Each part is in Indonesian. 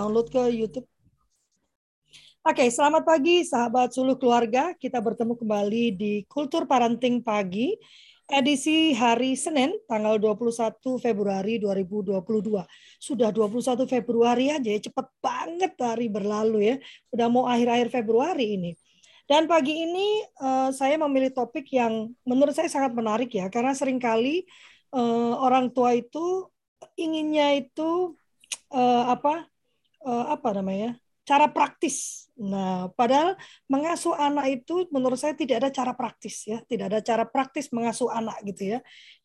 download ke YouTube. Oke, selamat pagi sahabat suluh keluarga. Kita bertemu kembali di Kultur Parenting Pagi, edisi hari Senin, tanggal 21 Februari 2022. Sudah 21 Februari aja ya, cepet banget hari berlalu ya. Udah mau akhir-akhir Februari ini. Dan pagi ini uh, saya memilih topik yang menurut saya sangat menarik ya, karena sering kali uh, orang tua itu inginnya itu uh, apa uh, apa namanya cara praktis. Nah, padahal mengasuh anak itu menurut saya tidak ada cara praktis ya, tidak ada cara praktis mengasuh anak gitu ya.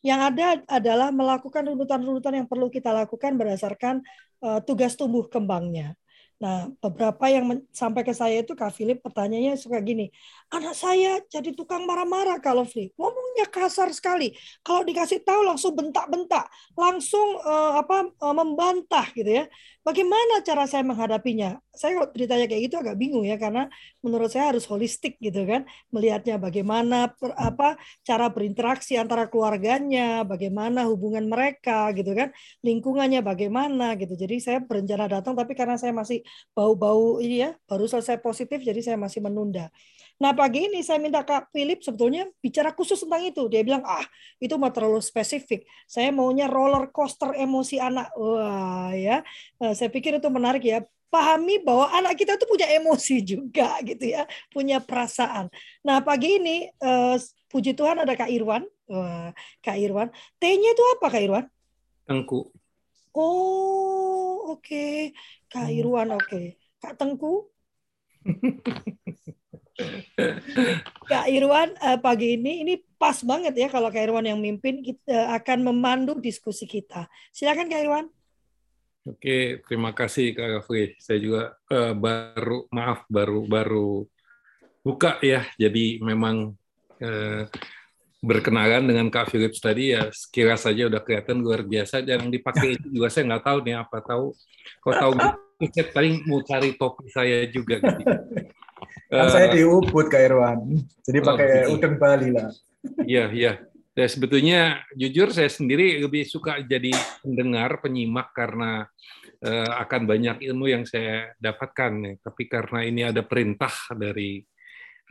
Yang ada adalah melakukan runutan-runutan yang perlu kita lakukan berdasarkan uh, tugas tumbuh kembangnya. Nah, beberapa yang sampai ke saya itu Kak Philip pertanyaannya suka gini, anak saya jadi tukang marah-marah kalau Philip, ngomongnya kasar sekali. Kalau dikasih tahu langsung bentak-bentak, langsung uh, apa uh, membantah gitu ya. Bagaimana cara saya menghadapinya? Saya kalau ceritanya kayak gitu agak bingung ya karena menurut saya harus holistik gitu kan, melihatnya bagaimana per, apa cara berinteraksi antara keluarganya, bagaimana hubungan mereka gitu kan, lingkungannya bagaimana gitu. Jadi saya berencana datang tapi karena saya masih bau-bau ini ya, baru selesai positif jadi saya masih menunda. Nah pagi ini saya minta Kak Philip sebetulnya bicara khusus tentang itu. Dia bilang ah itu mah terlalu spesifik. Saya maunya roller coaster emosi anak. Wah ya, nah, saya pikir itu menarik ya. Pahami bahwa anak kita itu punya emosi juga gitu ya, punya perasaan. Nah pagi ini uh, puji Tuhan ada Kak Irwan. Wah, Kak Irwan. T-nya itu apa Kak Irwan? Tengku. Oh oke, okay. Kak hmm. Irwan oke. Okay. Kak Tengku. Kak Irwan uh, pagi ini ini pas banget ya kalau Kak Irwan yang mimpin kita uh, akan memandu diskusi kita. Silakan Kak Irwan. Oke, terima kasih Kak Gafri. Saya juga uh, baru maaf baru baru buka ya. Jadi memang uh, berkenalan dengan Kak Philips tadi ya sekira saja udah kelihatan luar biasa. Jarang dipakai itu juga saya nggak tahu nih apa tahu. Kau tahu gitu, paling mau cari topi saya juga gitu. Kan saya di Ubud Kak Irwan. Jadi oh, pakai gitu. udeng Bali lah. Iya, iya. Ya, sebetulnya jujur saya sendiri lebih suka jadi pendengar, penyimak karena uh, akan banyak ilmu yang saya dapatkan. Ya. Tapi karena ini ada perintah dari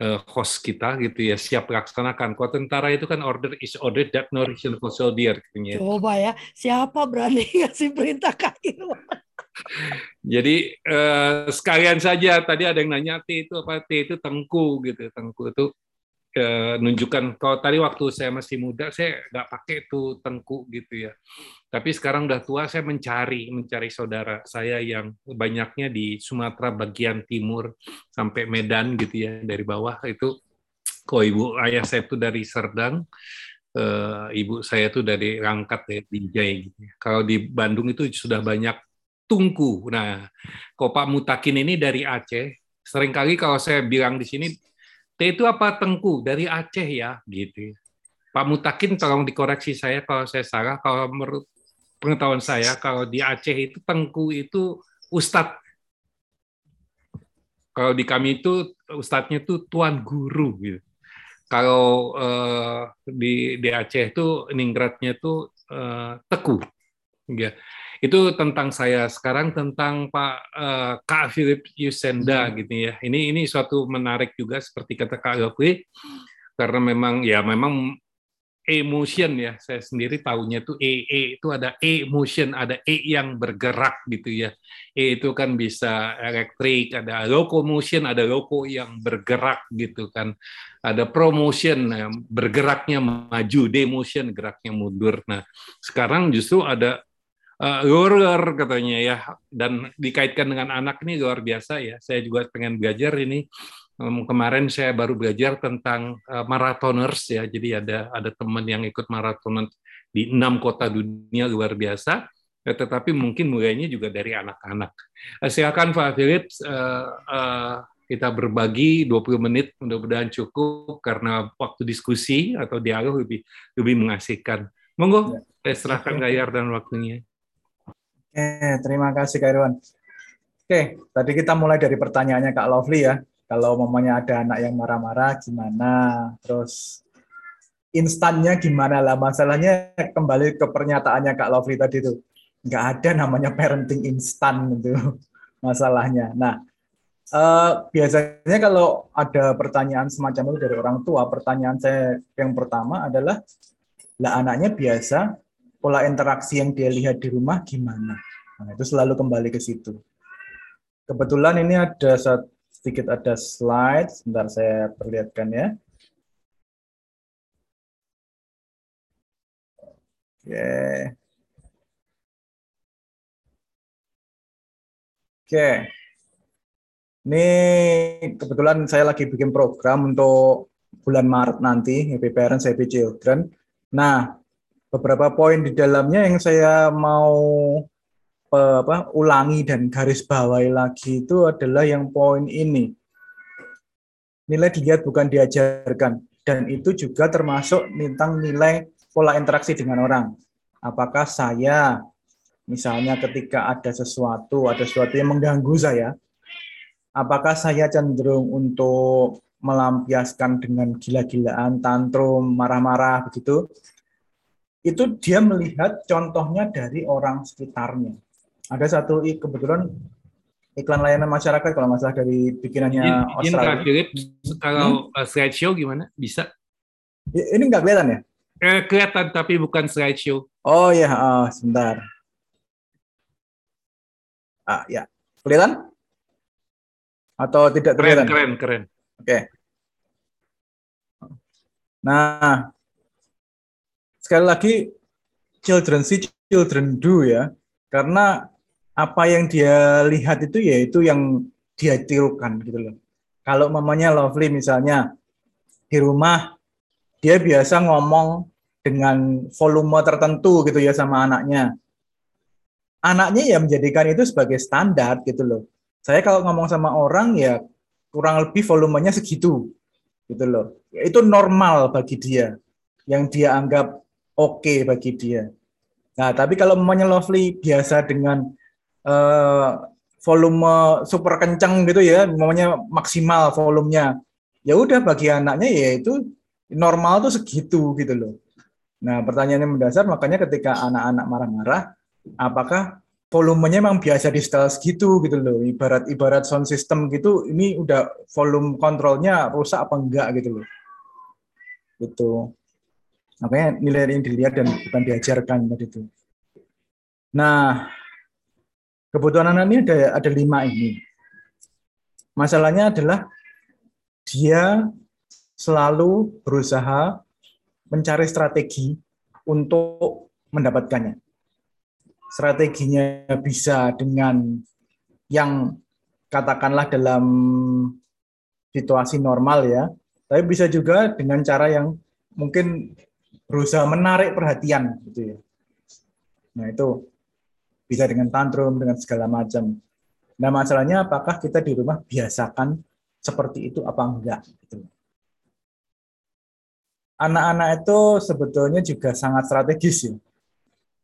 uh, host kita gitu ya, siap laksanakan. Kalau tentara itu kan order is order that no reason for soldier. Gitu ya. Coba ya, siapa berani ngasih perintah Kak Irwan? Jadi eh, sekalian saja tadi ada yang nanya T itu apa T itu tengku gitu tengku itu eh, nunjukkan kalau tadi waktu saya masih muda saya nggak pakai itu tengku gitu ya tapi sekarang udah tua saya mencari mencari saudara saya yang banyaknya di Sumatera bagian timur sampai Medan gitu ya dari bawah itu kok ibu ayah saya itu dari Serdang Uh, ibu saya tuh dari Rangkat ya, Binjai. Gitu. Ya. Kalau di Bandung itu sudah banyak Tungku. Nah, kok Pak Mutakin ini dari Aceh. Seringkali kalau saya bilang di sini, T itu apa Tengku? Dari Aceh ya, gitu. Pak Mutakin tolong dikoreksi saya kalau saya salah. Kalau menurut pengetahuan saya, kalau di Aceh itu Tengku itu Ustadz. Kalau di kami itu Ustadznya itu Tuan Guru. Gitu. Kalau uh, di, di Aceh itu Ninggratnya itu uh, Teku. Ya itu tentang saya sekarang tentang Pak uh, Kak Philip Yusenda hmm. gitu ya. Ini ini suatu menarik juga seperti kata Kak Gafri karena memang ya memang emotion ya. Saya sendiri tahunya tuh E, e itu ada emotion, ada E yang bergerak gitu ya. E itu kan bisa elektrik, ada locomotion, ada loco yang bergerak gitu kan. Ada promotion bergeraknya maju, demotion geraknya mundur. Nah, sekarang justru ada uh, katanya ya. Dan dikaitkan dengan anak ini luar biasa ya. Saya juga pengen belajar ini. Um, kemarin saya baru belajar tentang uh, marathoners ya. Jadi ada ada teman yang ikut marathon di enam kota dunia luar biasa. Ya, tetapi mungkin mulainya juga dari anak-anak. Uh, silakan Pak Philips uh, uh, kita berbagi 20 menit. Mudah-mudahan cukup karena waktu diskusi atau dialog lebih lebih mengasihkan. Monggo ya. saya serahkan gayar dan waktunya Oke, terima kasih Kak Irwan. Oke, tadi kita mulai dari pertanyaannya Kak Lovely ya. Kalau mamanya ada anak yang marah-marah, gimana? Terus instannya gimana lah? Masalahnya kembali ke pernyataannya Kak Lovely tadi itu. Nggak ada namanya parenting instan gitu. masalahnya. Nah, uh, biasanya kalau ada pertanyaan semacam itu dari orang tua, pertanyaan saya yang pertama adalah, lah anaknya biasa pola interaksi yang dia lihat di rumah gimana? Nah, itu selalu kembali ke situ. Kebetulan ini ada sedikit ada slide, sebentar saya perlihatkan ya. Oke. Oke. Ini kebetulan saya lagi bikin program untuk bulan Maret nanti, Happy Parents, Happy Children. Nah, beberapa poin di dalamnya yang saya mau apa, ulangi dan garis bawahi lagi itu adalah yang poin ini. Nilai dilihat bukan diajarkan. Dan itu juga termasuk tentang nilai pola interaksi dengan orang. Apakah saya, misalnya ketika ada sesuatu, ada sesuatu yang mengganggu saya, apakah saya cenderung untuk melampiaskan dengan gila-gilaan, tantrum, marah-marah begitu? Itu dia melihat contohnya dari orang sekitarnya ada satu kebetulan iklan layanan masyarakat kalau nggak salah dari bikinannya izin, Australia. Philip, kalau hmm? slideshow gimana? Bisa? Ini nggak kelihatan ya? Eh, kelihatan tapi bukan slideshow. Oh ya, oh, sebentar. Ah ya, kelihatan? Atau tidak kelihatan? Keren, keren, keren. Oke. Okay. Nah, sekali lagi children see, children do ya. Karena apa yang dia lihat itu ya itu yang dia tirukan gitu loh. Kalau mamanya Lovely misalnya di rumah dia biasa ngomong dengan volume tertentu gitu ya sama anaknya. Anaknya ya menjadikan itu sebagai standar gitu loh. Saya kalau ngomong sama orang ya kurang lebih volumenya segitu gitu loh. Itu normal bagi dia yang dia anggap oke okay bagi dia. Nah, tapi kalau mamanya Lovely biasa dengan uh, volume super kencang gitu ya, namanya maksimal volumenya. Ya udah bagi anaknya ya itu normal tuh segitu gitu loh. Nah, pertanyaannya mendasar makanya ketika anak-anak marah-marah, apakah volumenya memang biasa di setel segitu gitu loh. Ibarat ibarat sound system gitu, ini udah volume kontrolnya rusak apa enggak gitu loh. Gitu. Makanya nilai yang dilihat dan bukan diajarkan tadi itu. Nah, kebutuhan anak ini ada, ada lima ini. Masalahnya adalah dia selalu berusaha mencari strategi untuk mendapatkannya. Strateginya bisa dengan yang katakanlah dalam situasi normal ya, tapi bisa juga dengan cara yang mungkin berusaha menarik perhatian gitu ya. Nah, itu bisa dengan tantrum, dengan segala macam. Nah masalahnya apakah kita di rumah biasakan seperti itu apa enggak? Gitu. Anak-anak itu sebetulnya juga sangat strategis ya.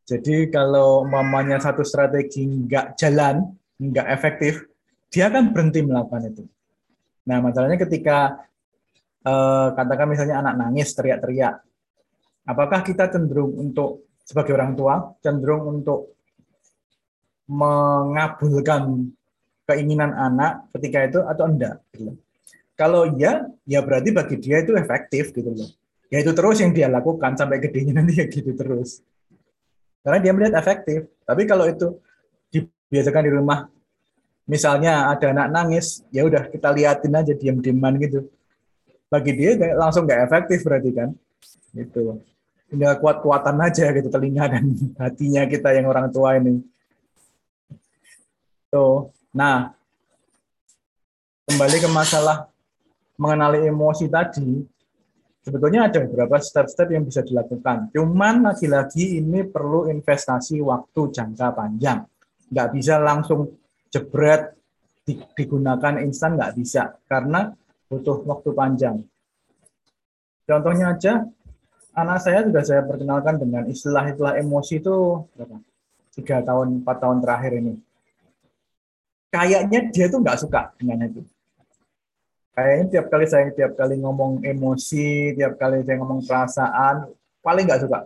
Jadi kalau mamanya satu strategi enggak jalan, enggak efektif, dia akan berhenti melakukan itu. Nah masalahnya ketika eh, katakan misalnya anak nangis teriak-teriak, apakah kita cenderung untuk sebagai orang tua cenderung untuk mengabulkan keinginan anak ketika itu atau enggak gitu. Kalau iya, ya berarti bagi dia itu efektif gitu loh. Ya itu terus yang dia lakukan sampai gedenya nanti ya gitu terus. Karena dia melihat efektif. Tapi kalau itu dibiasakan di rumah, misalnya ada anak nangis, ya udah kita liatin aja diam-diaman gitu. Bagi dia langsung nggak efektif berarti kan. Gitu. Tinggal kuat-kuatan aja gitu telinga dan hatinya kita yang orang tua ini. Tuh. Nah, kembali ke masalah mengenali emosi tadi, sebetulnya ada beberapa step-step yang bisa dilakukan. Cuman lagi-lagi ini perlu investasi waktu jangka panjang. Nggak bisa langsung jebret digunakan instan nggak bisa karena butuh waktu panjang. Contohnya aja, anak saya sudah saya perkenalkan dengan istilah-istilah emosi itu berapa? tiga tahun, empat tahun terakhir ini kayaknya dia tuh nggak suka dengan itu. Kayaknya tiap kali saya tiap kali ngomong emosi, tiap kali saya ngomong perasaan, paling nggak suka.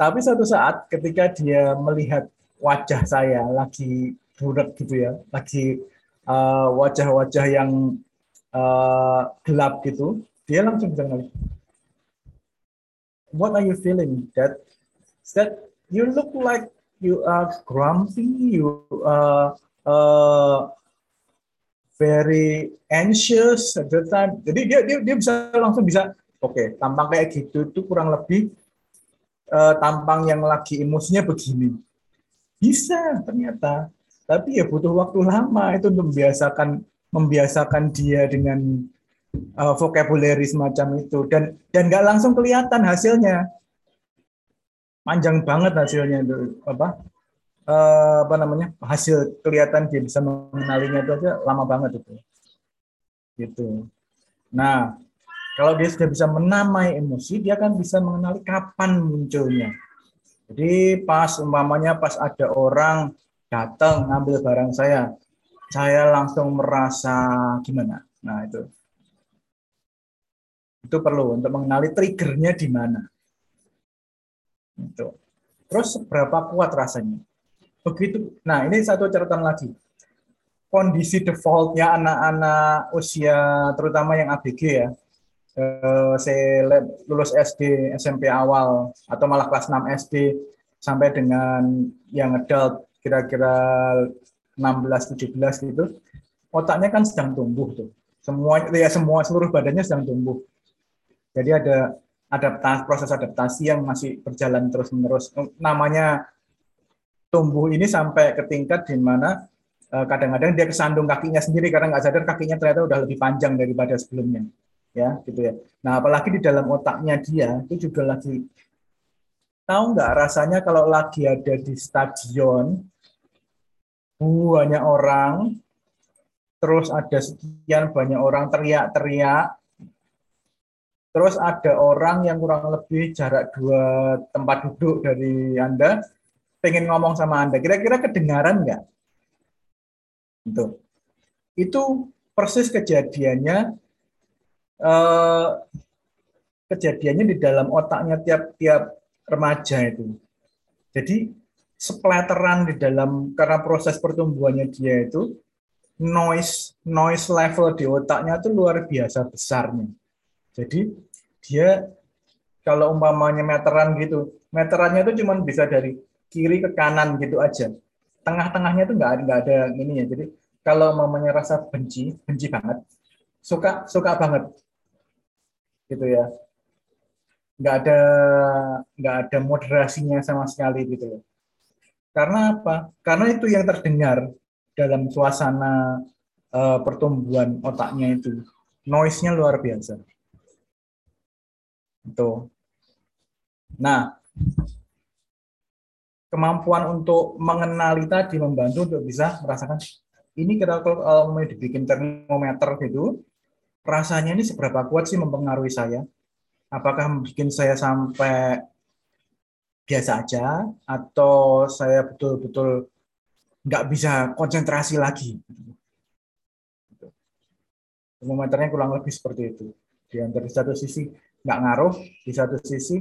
Tapi suatu saat ketika dia melihat wajah saya lagi burak gitu ya, lagi uh, wajah-wajah uh, yang uh, gelap gitu, dia langsung bisa. What are you feeling? That that you look like you are grumpy, you are uh, very anxious at the time. Jadi dia dia, dia bisa langsung bisa oke okay, tampang kayak gitu itu kurang lebih uh, tampang yang lagi emosinya begini. Bisa ternyata. Tapi ya butuh waktu lama itu untuk membiasakan membiasakan dia dengan uh, vocabulary semacam itu. Dan dan nggak langsung kelihatan hasilnya. Panjang banget hasilnya itu apa uh, apa namanya hasil kelihatan dia bisa mengenalinya itu aja lama banget itu. Gitu. Nah kalau dia sudah bisa menamai emosi dia kan bisa mengenali kapan munculnya. Jadi pas umpamanya pas ada orang datang ngambil barang saya saya langsung merasa gimana? Nah itu itu perlu untuk mengenali triggernya di mana itu. Terus seberapa kuat rasanya? Begitu. Nah, ini satu catatan lagi. Kondisi defaultnya anak-anak usia terutama yang ABG ya, eh, lulus SD, SMP awal atau malah kelas 6 SD sampai dengan yang adult kira-kira 16 17 gitu. Otaknya kan sedang tumbuh tuh. Semua ya semua seluruh badannya sedang tumbuh. Jadi ada adaptasi proses adaptasi yang masih berjalan terus menerus namanya tumbuh ini sampai ke tingkat di mana eh, kadang-kadang dia kesandung kakinya sendiri karena nggak sadar kakinya ternyata udah lebih panjang daripada sebelumnya. Ya gitu ya. Nah apalagi di dalam otaknya dia itu juga lagi tahu nggak rasanya kalau lagi ada di stadion banyak orang terus ada sekian banyak orang teriak-teriak Terus ada orang yang kurang lebih jarak dua tempat duduk dari Anda, pengen ngomong sama Anda. Kira-kira kedengaran nggak? Itu. Itu persis kejadiannya eh, kejadiannya di dalam otaknya tiap-tiap remaja itu. Jadi splateran di dalam karena proses pertumbuhannya dia itu noise noise level di otaknya itu luar biasa besarnya. Jadi dia kalau umpamanya meteran gitu, meterannya itu cuma bisa dari kiri ke kanan gitu aja. Tengah-tengahnya itu nggak ada ini ya. Jadi kalau umpamanya rasa benci, benci banget, suka suka banget, gitu ya. Nggak ada nggak ada moderasinya sama sekali gitu loh. Karena apa? Karena itu yang terdengar dalam suasana uh, pertumbuhan otaknya itu. Noise-nya luar biasa. Itu. Nah, kemampuan untuk mengenali tadi membantu untuk bisa merasakan ini kita kalau mau dibikin termometer gitu, rasanya ini seberapa kuat sih mempengaruhi saya? Apakah bikin saya sampai biasa aja atau saya betul-betul nggak bisa konsentrasi lagi? Termometernya kurang lebih seperti itu. Di antara satu sisi nggak ngaruh di satu sisi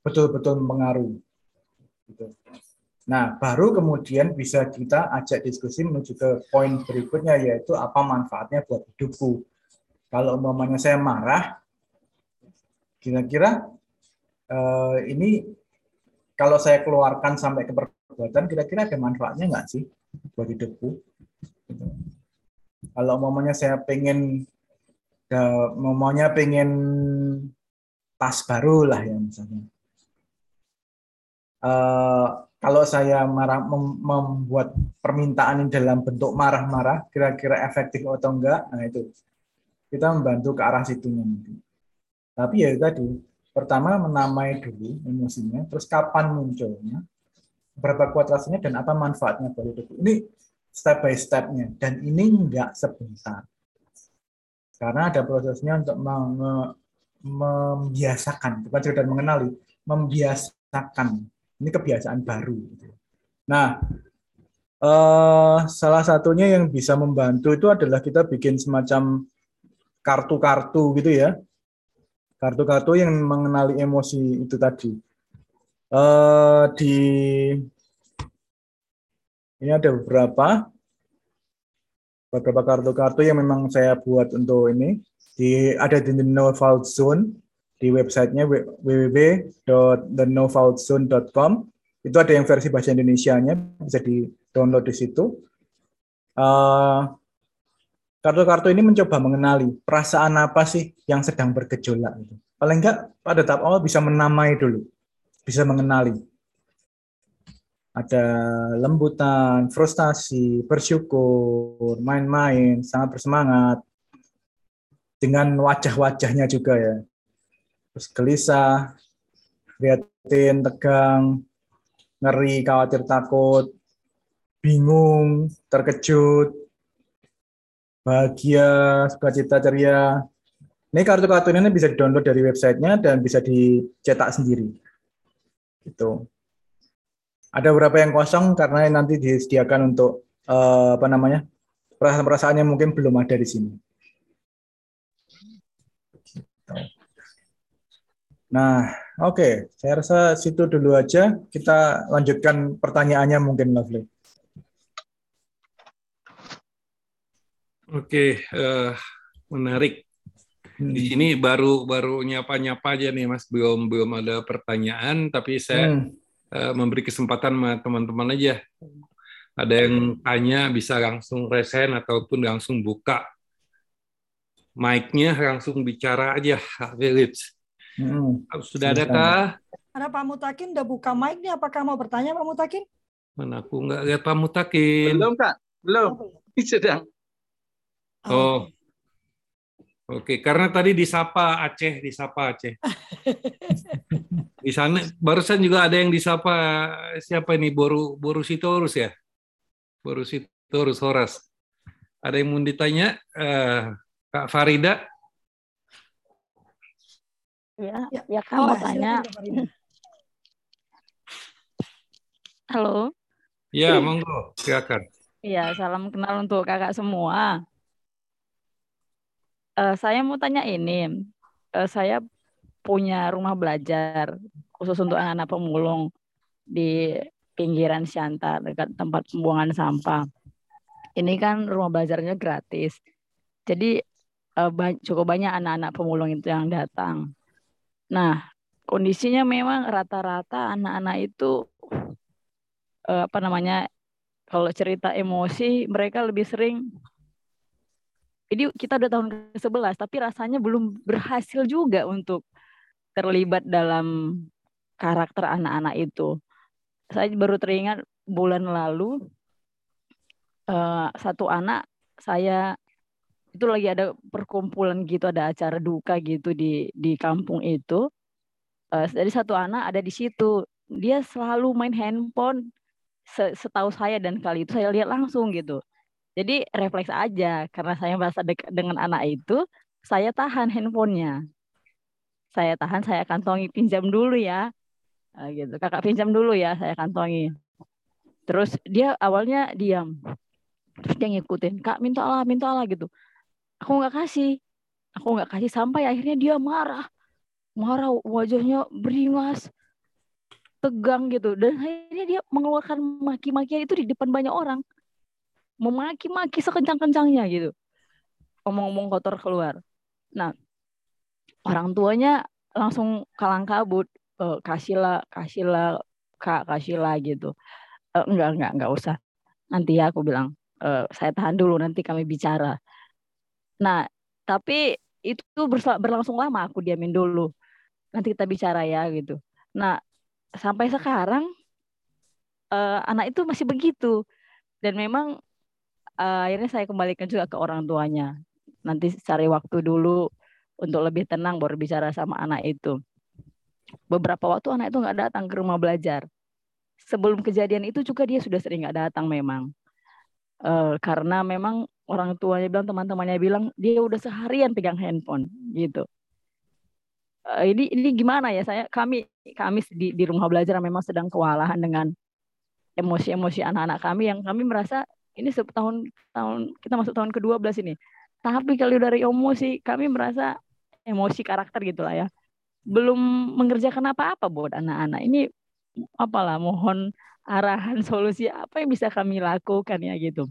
betul-betul mempengaruhi. Gitu. Nah, baru kemudian bisa kita ajak diskusi menuju ke poin berikutnya yaitu apa manfaatnya buat hidupku. Kalau umpamanya saya marah, kira-kira eh, ini kalau saya keluarkan sampai ke perbuatan, kira-kira ada manfaatnya nggak sih buat hidupku? Gitu. Kalau umpamanya saya pengen ya, maunya pengen tas baru lah ya misalnya. Uh, kalau saya marah mem membuat permintaan dalam bentuk marah-marah, kira-kira efektif atau enggak, nah itu kita membantu ke arah situnya nanti. Tapi ya tadi, pertama menamai dulu emosinya, terus kapan munculnya, berapa kuat rasanya, dan apa manfaatnya buat hidup. Ini step by stepnya, dan ini enggak sebentar. Karena ada prosesnya untuk membiasakan, bukan sekedar mengenali, membiasakan. Ini kebiasaan baru. Nah, eh, salah satunya yang bisa membantu itu adalah kita bikin semacam kartu-kartu gitu ya. Kartu-kartu yang mengenali emosi itu tadi. Eh, di Ini ada beberapa beberapa kartu-kartu yang memang saya buat untuk ini di ada di The No Fault Zone di websitenya www.thenofaultzone.com itu ada yang versi bahasa Indonesia-nya bisa di download di situ. Uh, kartu-kartu ini mencoba mengenali perasaan apa sih yang sedang bergejolak. Paling enggak pada tahap awal bisa menamai dulu, bisa mengenali ada lembutan, frustasi, bersyukur, main-main, sangat bersemangat, dengan wajah-wajahnya juga ya. Terus gelisah, prihatin, tegang, ngeri, khawatir, takut, bingung, terkejut, bahagia, sukacita, ceria. Ini kartu-kartu ini bisa di-download dari websitenya dan bisa dicetak sendiri. Itu ada beberapa yang kosong karena nanti disediakan untuk uh, apa namanya perasaan-perasaan yang mungkin belum ada di sini. Nah, oke, okay. saya rasa situ dulu aja. Kita lanjutkan pertanyaannya mungkin Lovely. Oke, okay, uh, menarik. Hmm. Di sini baru baru nyapa-nyapa aja nih Mas, belum belum ada pertanyaan, tapi saya hmm Eh, memberi kesempatan sama teman-teman aja. Ada yang tanya bisa langsung resen ataupun langsung buka mic-nya langsung bicara aja, Philips. Hmm. Sudah ada kah? Ada Pak Mutakin udah buka mic nih. Apakah mau bertanya Pak Mutakin? Mana aku nggak lihat Pak Mutakin. Belum Kak, belum. Oh, Sedang. Oh. Oke, karena tadi disapa Aceh, disapa Aceh. Di sana barusan juga ada yang disapa siapa ini Boru Boru Sitorus ya? Boru Sitorus Horas. Ada yang mau ditanya uh, Kak Farida? Ya, ya, ya Kak oh, mau tanya. Halo. Ya, monggo, silakan. Iya, salam kenal untuk kakak semua. Uh, saya mau tanya ini, uh, saya punya rumah belajar khusus untuk anak-anak pemulung di pinggiran Siantar dekat tempat pembuangan sampah. Ini kan rumah belajarnya gratis. Jadi eh, cukup banyak anak-anak pemulung itu yang datang. Nah, kondisinya memang rata-rata anak-anak itu eh, apa namanya? Kalau cerita emosi, mereka lebih sering jadi kita udah tahun ke-11 tapi rasanya belum berhasil juga untuk terlibat dalam karakter anak-anak itu. Saya baru teringat bulan lalu uh, satu anak saya itu lagi ada perkumpulan gitu, ada acara duka gitu di di kampung itu. Jadi satu anak ada di situ, dia selalu main handphone. Setahu saya dan kali itu saya lihat langsung gitu. Jadi refleks aja karena saya merasa dekat dengan anak itu, saya tahan handphonenya saya tahan, saya kantongi pinjam dulu ya. Nah, gitu. Kakak pinjam dulu ya, saya kantongi. Terus dia awalnya diam. Terus dia ngikutin, Kak minta Allah, minta Allah gitu. Aku nggak kasih. Aku nggak kasih sampai akhirnya dia marah. Marah, wajahnya beringas. Tegang gitu. Dan akhirnya dia mengeluarkan maki-makian itu di depan banyak orang. Memaki-maki sekencang-kencangnya gitu. Omong-omong kotor keluar. Nah, orang tuanya langsung kalang kabut. E, kasihlah kasihlah kak kasihlah gitu. E, enggak enggak enggak usah. Nanti ya aku bilang e, saya tahan dulu nanti kami bicara. Nah tapi itu berlangsung lama aku diamin dulu. Nanti kita bicara ya gitu. Nah sampai sekarang uh, anak itu masih begitu. Dan memang uh, akhirnya saya kembalikan juga ke orang tuanya nanti cari waktu dulu untuk lebih tenang baru bicara sama anak itu. Beberapa waktu anak itu nggak datang ke rumah belajar. Sebelum kejadian itu juga dia sudah sering nggak datang memang. Uh, karena memang orang tuanya bilang teman-temannya bilang dia udah seharian pegang handphone gitu. Uh, ini ini gimana ya saya kami kami di di rumah belajar memang sedang kewalahan dengan emosi-emosi anak-anak kami yang kami merasa ini setahun tahun kita masuk tahun ke-12 ini. Tapi kalau dari emosi kami merasa emosi karakter gitulah ya belum mengerjakan apa-apa buat anak-anak ini apalah mohon arahan solusi apa yang bisa kami lakukan ya gitu.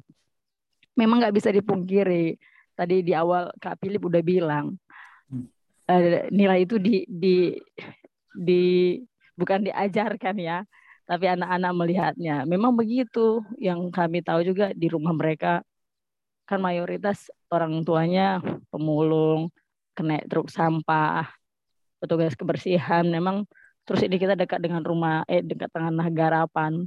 Memang nggak bisa dipungkiri. Tadi di awal Kak Philip udah bilang uh, nilai itu di di di bukan diajarkan ya, tapi anak-anak melihatnya. Memang begitu. Yang kami tahu juga di rumah mereka kan mayoritas orang tuanya pemulung, kena truk sampah, petugas kebersihan. Memang terus ini kita dekat dengan rumah eh dekat tanah garapan.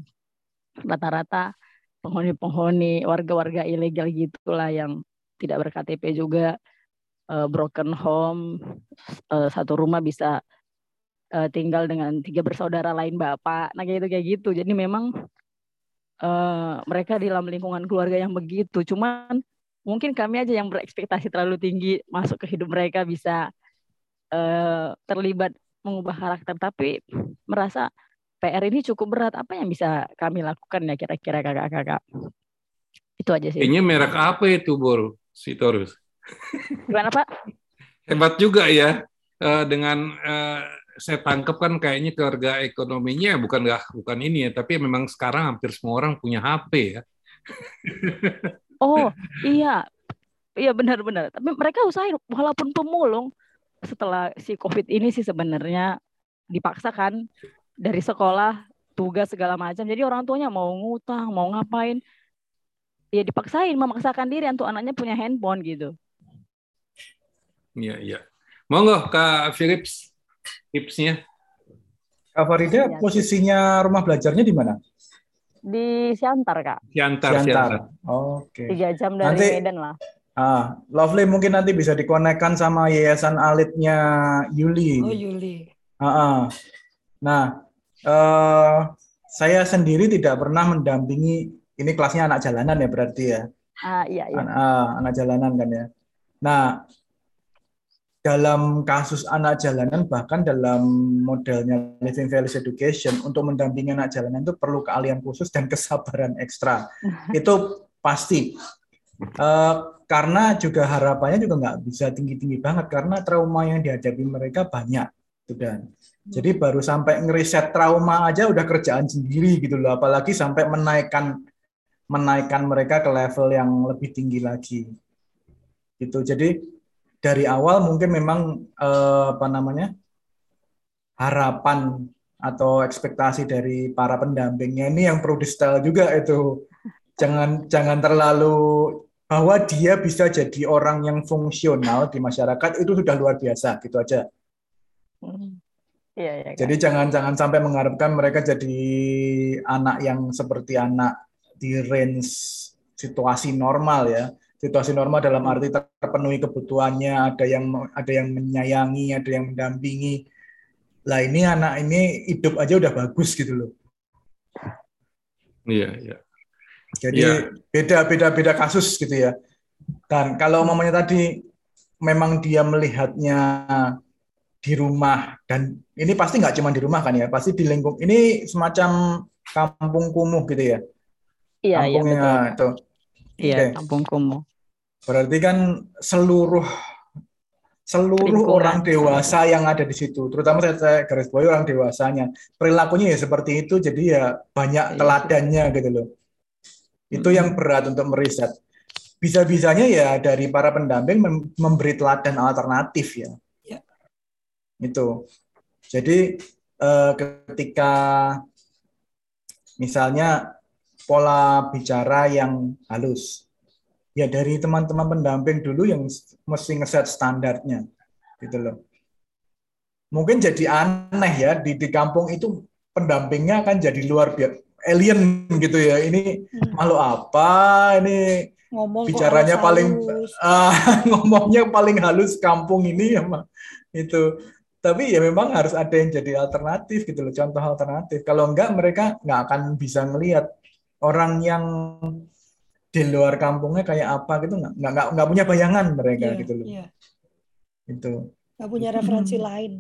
Rata-rata penghuni-penghuni warga-warga ilegal gitulah yang tidak berKTP juga uh, broken home uh, satu rumah bisa uh, tinggal dengan tiga bersaudara lain bapak. Nah kayak gitu kayak gitu. Jadi memang uh, mereka di dalam lingkungan keluarga yang begitu. Cuman mungkin kami aja yang berekspektasi terlalu tinggi masuk ke hidup mereka bisa uh, terlibat mengubah karakter. Tapi merasa PR ini cukup berat. Apa yang bisa kami lakukan ya kira-kira kakak-kakak? Itu aja sih. Ini merek apa itu Bor? Si Torus. Gimana Pak? Hebat juga ya dengan saya tangkap kan kayaknya keluarga ekonominya bukan nggak bukan ini ya, tapi memang sekarang hampir semua orang punya HP ya. oh iya, iya benar-benar. Tapi mereka usahain walaupun pemulung setelah si COVID ini sih sebenarnya dipaksakan dari sekolah tugas segala macam. Jadi orang tuanya mau ngutang, mau ngapain, ya dipaksain, memaksakan diri untuk anaknya punya handphone gitu. Iya iya. Monggo Kak Philips tipsnya? Kak Farida, ya, posisinya rumah belajarnya di mana? Di Siantar, Kak. Siantar, Siantar. Siantar. Oke. Okay. Tiga jam dari nanti, Medan lah. Ah, Lovely mungkin nanti bisa dikonekkan sama Yayasan Alitnya Yuli. Oh, Yuli. Ah, ah. Nah, uh, saya sendiri tidak pernah mendampingi ini kelasnya anak jalanan ya berarti ya. Ah, iya, iya. An ah, anak jalanan kan ya. Nah, dalam kasus anak jalanan bahkan dalam modelnya living values education untuk mendampingi anak jalanan itu perlu keahlian khusus dan kesabaran ekstra. Itu pasti. Uh, karena juga harapannya juga nggak bisa tinggi tinggi banget karena trauma yang dihadapi mereka banyak gitu dan jadi baru sampai ngeriset trauma aja udah kerjaan sendiri gitu loh. Apalagi sampai menaikkan menaikkan mereka ke level yang lebih tinggi lagi. Gitu. Jadi dari awal mungkin memang eh, apa namanya harapan atau ekspektasi dari para pendampingnya ini yang perlu di style juga itu jangan jangan terlalu bahwa dia bisa jadi orang yang fungsional di masyarakat itu sudah luar biasa gitu aja. Hmm. Ya, ya, jadi jangan jangan sampai mengharapkan mereka jadi anak yang seperti anak di range situasi normal ya situasi normal dalam arti terpenuhi kebutuhannya, ada yang ada yang menyayangi, ada yang mendampingi. Lah ini anak ini hidup aja udah bagus gitu loh. Iya, iya. Jadi ya. beda beda beda kasus gitu ya. Dan kalau mamanya tadi memang dia melihatnya di rumah dan ini pasti nggak cuma di rumah kan ya, pasti di lingkup ini semacam kampung kumuh gitu ya. Iya, iya betul. Itu. Iya, okay. kampung kumuh. Berarti kan seluruh seluruh Lingkungan. orang dewasa yang ada di situ, terutama saya, saya garis bawahi orang dewasanya, perilakunya ya seperti itu, jadi ya banyak iya. teladannya gitu loh. Itu hmm. yang berat untuk meriset. Bisa-bisanya ya dari para pendamping memberi teladan alternatif ya. ya. Itu. Jadi eh, ketika misalnya pola bicara yang halus, ya dari teman-teman pendamping dulu yang mesti ngeset standarnya gitu loh. Mungkin jadi aneh ya di di kampung itu pendampingnya akan jadi luar biasa alien gitu ya. Ini hmm. malu apa? Ini Ngomong bicaranya paling uh, ngomongnya paling halus kampung ini ya mah itu. Tapi ya memang harus ada yang jadi alternatif gitu loh contoh alternatif. Kalau enggak mereka nggak akan bisa melihat orang yang di luar kampungnya kayak apa gitu nggak nggak nggak punya bayangan mereka yeah, gitu loh yeah. itu nggak punya referensi hmm. lain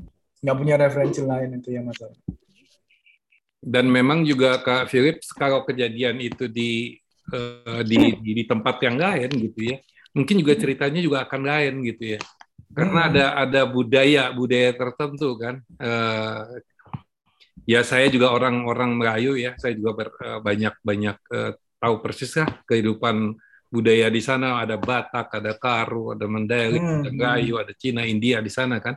nggak punya referensi lain itu yang masalah dan memang juga kak Philip kalau kejadian itu di uh, di, di di tempat yang lain gitu ya mungkin juga ceritanya juga akan lain gitu ya karena hmm. ada ada budaya budaya tertentu kan uh, ya saya juga orang-orang Melayu ya, saya juga ber, uh, banyak banyak uh, tahu persis lah kehidupan budaya di sana ada Batak, ada Karo, ada Mandailing, hmm. ada Gayo, ada Cina, India di sana kan.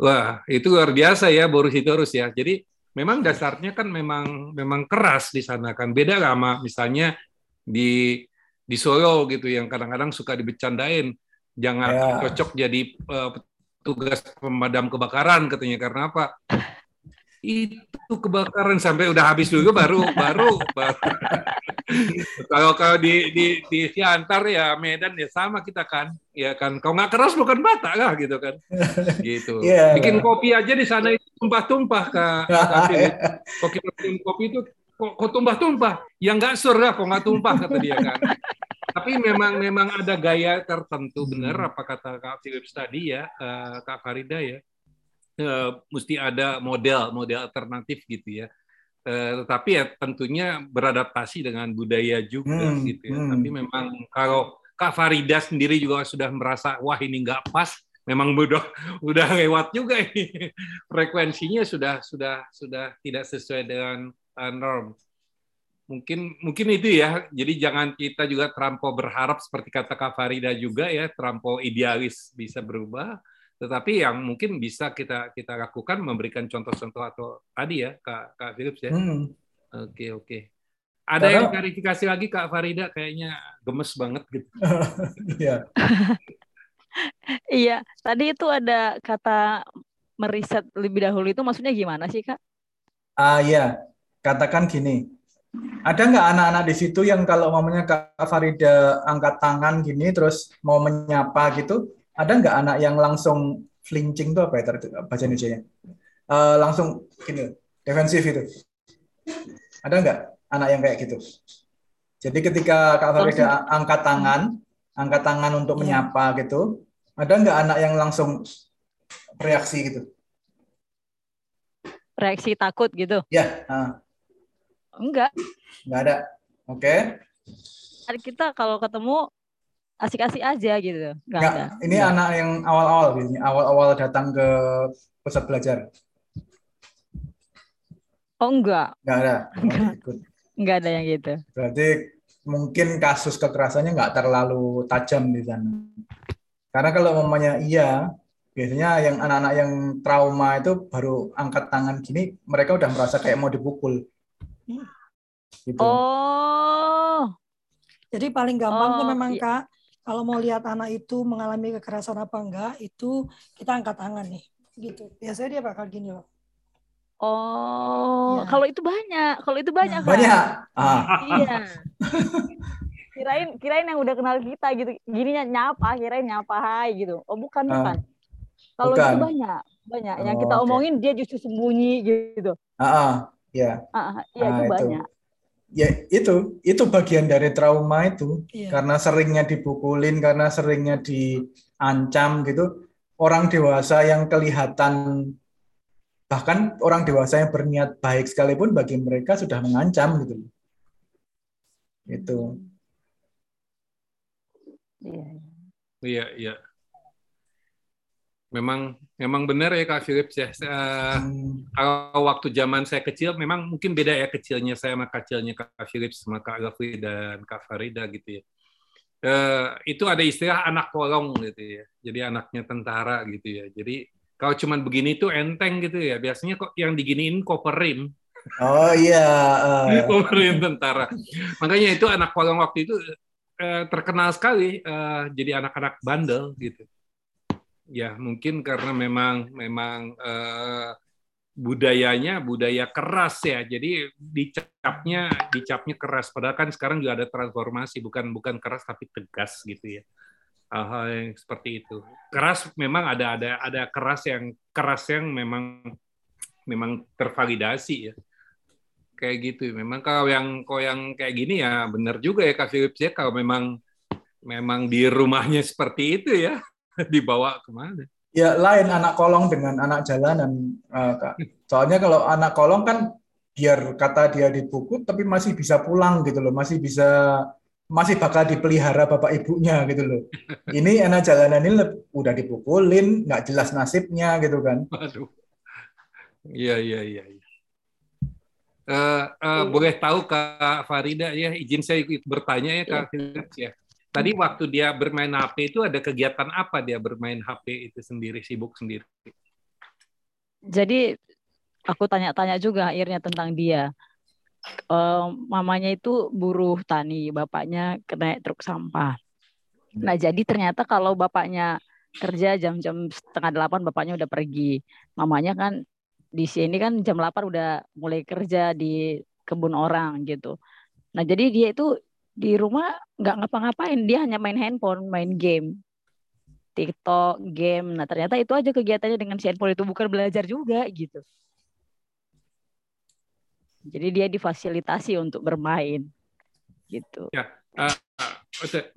Wah, itu luar biasa ya Boris itu harus ya. Jadi memang dasarnya kan memang memang keras di sana kan. Beda sama misalnya di di Solo gitu yang kadang-kadang suka dibecandain jangan ya. cocok jadi uh, petugas pemadam kebakaran katanya karena apa? Itu kebakaran sampai udah habis dulu baru baru, baru. kalau kalau di di di Siantar ya Medan ya sama kita kan. Ya kan kalau nggak keras bukan bata lah gitu kan. Gitu. Yeah, bikin kopi aja di sana itu tumpah-tumpah kak. Kopi kopi itu kok, kok tumpah-tumpah? Yang nggak sur lah kok nggak tumpah kata dia kan. Tapi memang memang ada gaya tertentu. Benar apa kata kak Philips tadi ya uh, kak Farida ya uh, mesti ada model model alternatif gitu ya. Uh, tetapi ya tentunya beradaptasi dengan budaya juga hmm, gitu ya. Hmm. Tapi memang kalau Kak Farida sendiri juga sudah merasa wah ini nggak pas, memang udah udah lewat juga ini frekuensinya sudah sudah sudah tidak sesuai dengan uh, norm. Mungkin mungkin itu ya. Jadi jangan kita juga terlampau berharap seperti kata Kak Farida juga ya, terlampau idealis bisa berubah tetapi yang mungkin bisa kita kita lakukan memberikan contoh-contoh atau tadi ya Kak Kak Philips ya. Hmm. Oke oke. Ada Karena, yang verifikasi lagi Kak Farida kayaknya gemes banget gitu. Iya. iya, tadi itu ada kata meriset lebih dahulu itu maksudnya gimana sih Kak? Ah iya, katakan gini. Ada nggak anak-anak di situ yang kalau mamanya Kak Farida angkat tangan gini terus mau menyapa gitu, ada nggak anak yang langsung flinching itu apa ya baca Indonesia uh, langsung gini defensif itu ada nggak anak yang kayak gitu? Jadi ketika Kak Farida angkat tangan angkat tangan untuk menyapa gitu ada nggak anak yang langsung reaksi gitu? Reaksi takut gitu? Ya uh. enggak. Enggak ada. Oke. Okay. kita kalau ketemu asik-asik aja gitu. Nggak, Nggak ada. Ini Nggak. anak yang awal-awal biasanya, awal-awal datang ke pusat belajar. Oh enggak. Enggak ada. Enggak. enggak ada yang gitu. Berarti mungkin kasus kekerasannya nggak terlalu tajam di sana. Karena kalau mamanya iya, biasanya yang anak-anak yang trauma itu baru angkat tangan gini, mereka udah merasa kayak mau dipukul. Gitu. Oh. Jadi paling gampang oh, tuh memang iya. Kak, kalau mau lihat anak itu mengalami kekerasan apa enggak itu kita angkat tangan nih gitu. Biasanya dia bakal gini loh oh ya. kalau itu banyak kalau itu banyak nah, banyak. Ah. iya. Kirain kirain yang udah kenal kita gitu. Gininya nyapa kirain nyapa hai gitu. Oh bukan ah. bukan. Kalau itu banyak banyak. Yang oh, kita omongin dia justru sembunyi gitu. Ah, ah. ya ah, ah, iya ah, itu, itu. banyak ya itu itu bagian dari trauma itu. Iya. karena seringnya dipukulin karena seringnya diancam gitu. Orang dewasa yang kelihatan bahkan orang dewasa yang berniat baik sekalipun bagi mereka sudah mengancam gitu. Itu. Iya. Iya iya. Memang memang benar ya Kak Philips ya. Uh, hmm. Kalau waktu zaman saya kecil memang mungkin beda ya kecilnya saya sama kecilnya Kak Philips sama Kak Gafi dan Kak Farida gitu ya. Uh, itu ada istilah anak kolong gitu ya. Jadi anaknya tentara gitu ya. Jadi kalau cuman begini tuh enteng gitu ya. Biasanya kok yang diginiin koperin. Oh iya. Uh. koperin tentara. Makanya itu anak kolong waktu itu uh, terkenal sekali uh, jadi anak-anak bandel gitu ya mungkin karena memang memang uh, budayanya budaya keras ya. Jadi dicapnya dicapnya keras. Padahal kan sekarang juga ada transformasi. Bukan bukan keras tapi tegas gitu ya. Hal-hal yang seperti itu. Keras memang ada ada ada keras yang keras yang memang memang tervalidasi ya. Kayak gitu memang kalau yang kalau yang kayak gini ya benar juga ya Kak Philips ya. Kalau memang memang di rumahnya seperti itu ya dibawa ke mana? Ya lain anak kolong dengan anak jalanan, uh, kak. Soalnya kalau anak kolong kan biar kata dia dipukul, tapi masih bisa pulang gitu loh, masih bisa masih bakal dipelihara bapak ibunya gitu loh. Ini anak jalanan ini udah dipukulin, nggak jelas nasibnya gitu kan. Waduh. Iya iya iya. iya. Uh, uh, boleh tahu Kak Farida ya, izin saya ikut bertanya ya Kak Philip ya. Tadi waktu dia bermain HP itu ada kegiatan apa dia bermain HP itu sendiri, sibuk sendiri? Jadi aku tanya-tanya juga akhirnya tentang dia. Uh, mamanya itu buruh tani, bapaknya kena truk sampah. Nah jadi ternyata kalau bapaknya kerja jam-jam setengah delapan, bapaknya udah pergi. Mamanya kan di sini kan jam 8 udah mulai kerja di kebun orang gitu. Nah jadi dia itu di rumah nggak ngapa-ngapain, dia hanya main handphone, main game, TikTok, game. Nah ternyata itu aja kegiatannya dengan si handphone itu bukan belajar juga gitu. Jadi dia difasilitasi untuk bermain gitu. Ya, uh,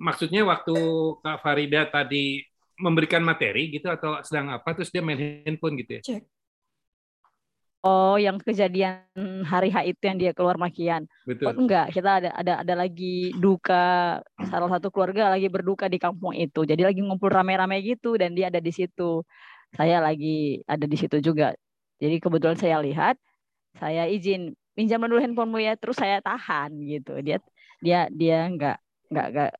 maksudnya waktu Kak Farida tadi memberikan materi gitu atau sedang apa terus dia main handphone gitu ya? Cek. Oh, yang kejadian hari H itu yang dia keluar makian. Betul. Oh, enggak, kita ada ada ada lagi duka salah satu keluarga lagi berduka di kampung itu. Jadi lagi ngumpul rame-rame gitu dan dia ada di situ. Saya lagi ada di situ juga. Jadi kebetulan saya lihat, saya izin pinjam dulu handphonemu ya, terus saya tahan gitu. Dia dia dia enggak enggak enggak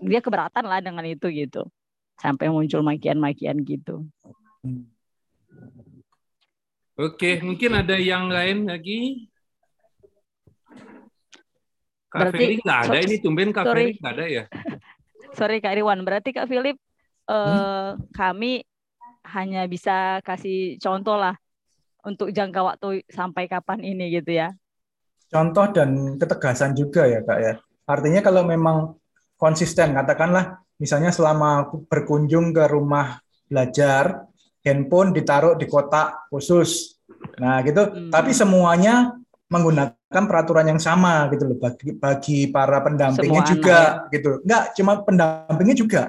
dia keberatan lah dengan itu gitu. Sampai muncul makian-makian gitu. Hmm. Oke, mungkin ada yang lain lagi? Kak Berarti, nggak ada, ini tumben Kak Feli nggak ada ya? Sorry Kak Irwan, berarti Kak Philip, eh, hmm? kami hanya bisa kasih contoh lah untuk jangka waktu sampai kapan ini gitu ya. Contoh dan ketegasan juga ya Kak ya. Artinya kalau memang konsisten, katakanlah misalnya selama berkunjung ke rumah belajar, handphone ditaruh di kotak khusus. Nah, gitu. Hmm. Tapi semuanya menggunakan peraturan yang sama gitu loh bagi bagi para pendampingnya Semua juga anak, ya? gitu. Enggak, cuma pendampingnya juga.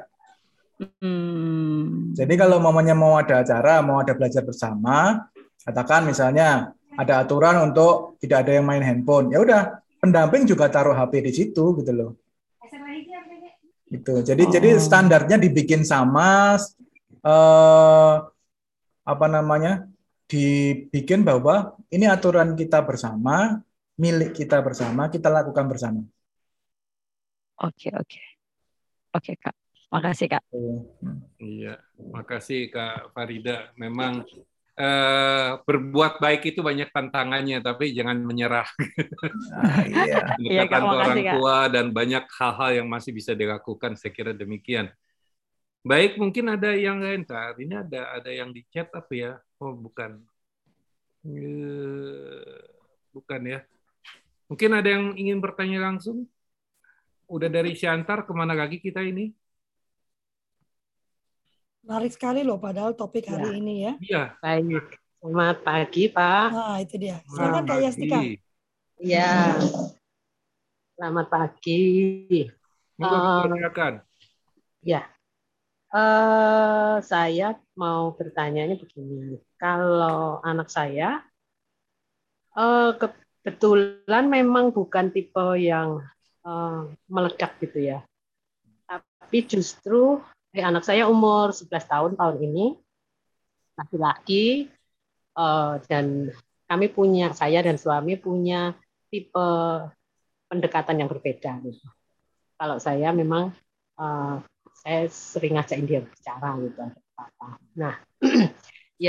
Hmm. Jadi kalau mamanya mau ada acara, mau ada belajar bersama, katakan misalnya ada aturan untuk tidak ada yang main handphone. Ya udah, pendamping juga taruh HP di situ gitu loh. Gitu. Jadi oh. jadi standarnya dibikin sama eh, apa namanya dibikin bahwa ini aturan kita bersama, milik kita bersama, kita lakukan bersama. Oke, oke. Oke, Kak. Makasih, Kak. Iya, makasih Kak Farida. Memang eh, berbuat baik itu banyak tantangannya, tapi jangan menyerah. Ah, iya. iya Kak, orang tua dan banyak hal-hal yang masih bisa dilakukan. Saya kira demikian. Baik, mungkin ada yang lain Kak. Ini ada ada yang di chat apa ya? Oh, bukan. Eh, bukan ya. Mungkin ada yang ingin bertanya langsung? Udah dari Siantar ke mana lagi kita ini? Menarik sekali loh padahal topik ya. hari ini ya. Iya. Baik. Selamat pagi, Pak. Nah, itu dia. Silakan Kak Yastika. Iya. Selamat pagi. Monggo um, Ya, Uh, saya mau bertanya begini, kalau anak saya uh, kebetulan memang bukan tipe yang uh, meledak gitu ya, tapi justru eh, anak saya umur 11 tahun tahun ini laki-laki uh, dan kami punya saya dan suami punya tipe pendekatan yang berbeda gitu. Kalau saya memang uh, saya sering ngajakin dia bicara gitu apa. Nah,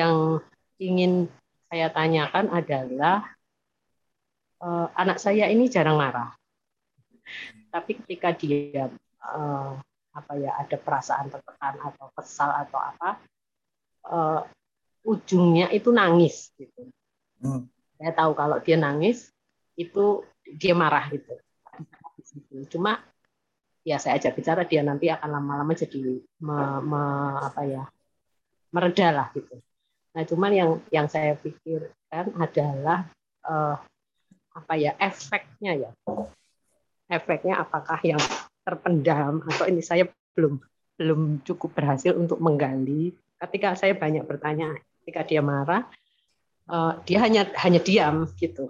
yang ingin saya tanyakan adalah uh, anak saya ini jarang marah. Tapi ketika dia uh, apa ya ada perasaan tertekan atau kesal atau apa, uh, ujungnya itu nangis gitu. Hmm. Saya tahu kalau dia nangis itu dia marah gitu. Cuma ya saya ajak bicara dia nanti akan lama-lama jadi me, me, apa ya mereda lah gitu. Nah cuman yang yang saya pikirkan adalah uh, apa ya efeknya ya efeknya apakah yang terpendam atau ini saya belum belum cukup berhasil untuk menggali. Ketika saya banyak bertanya, ketika dia marah, uh, dia hanya hanya diam gitu.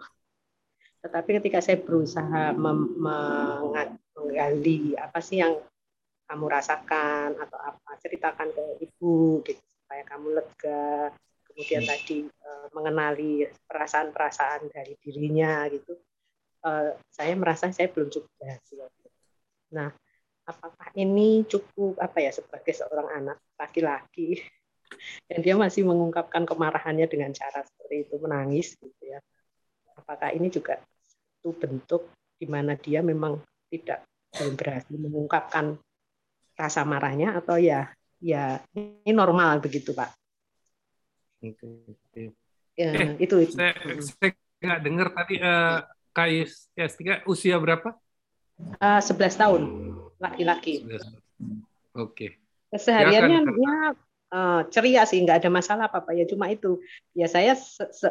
Tetapi ketika saya berusaha mem, menggali apa sih yang kamu rasakan atau apa ceritakan ke ibu gitu supaya kamu lega. Kemudian tadi uh, mengenali perasaan-perasaan dari dirinya gitu. Uh, saya merasa saya belum cukup berhasil. Nah apakah ini cukup apa ya sebagai seorang anak laki-laki dan dia masih mengungkapkan kemarahannya dengan cara seperti itu menangis gitu ya? Apakah ini juga satu bentuk di mana dia memang tidak belum berhasil mengungkapkan rasa marahnya atau ya ya ini normal begitu pak ya, eh, itu, itu saya, saya nggak dengar tadi uh, Kais S3 usia berapa? Uh, 11 tahun laki-laki. Oke. Okay. Kesehariannya ya, uh, ceria sih, nggak ada masalah apa-apa ya. Cuma itu, ya saya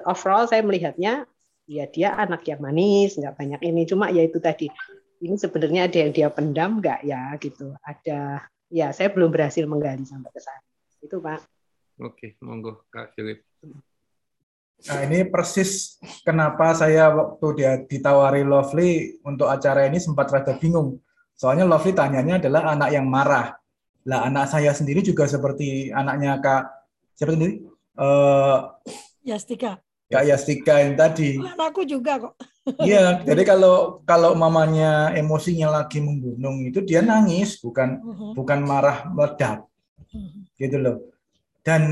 overall saya melihatnya, ya dia anak yang manis, nggak banyak ini. Cuma ya itu tadi, ini sebenarnya ada yang dia pendam nggak ya gitu. Ada, ya saya belum berhasil menggali sampai ke sana. Itu Pak. Oke, monggo Kak Philip. Nah ini persis kenapa saya waktu dia ditawari Lovely untuk acara ini sempat rada bingung. Soalnya Lovely tanyanya adalah anak yang marah. Lah anak saya sendiri juga seperti anaknya Kak siapa sendiri? Uh, Yastika. Kak Yastika yang tadi. Anakku juga kok. Iya, jadi kalau kalau mamanya emosinya lagi menggunung itu dia nangis, bukan uh -huh. bukan marah meledak. Uh -huh. Gitu loh. Dan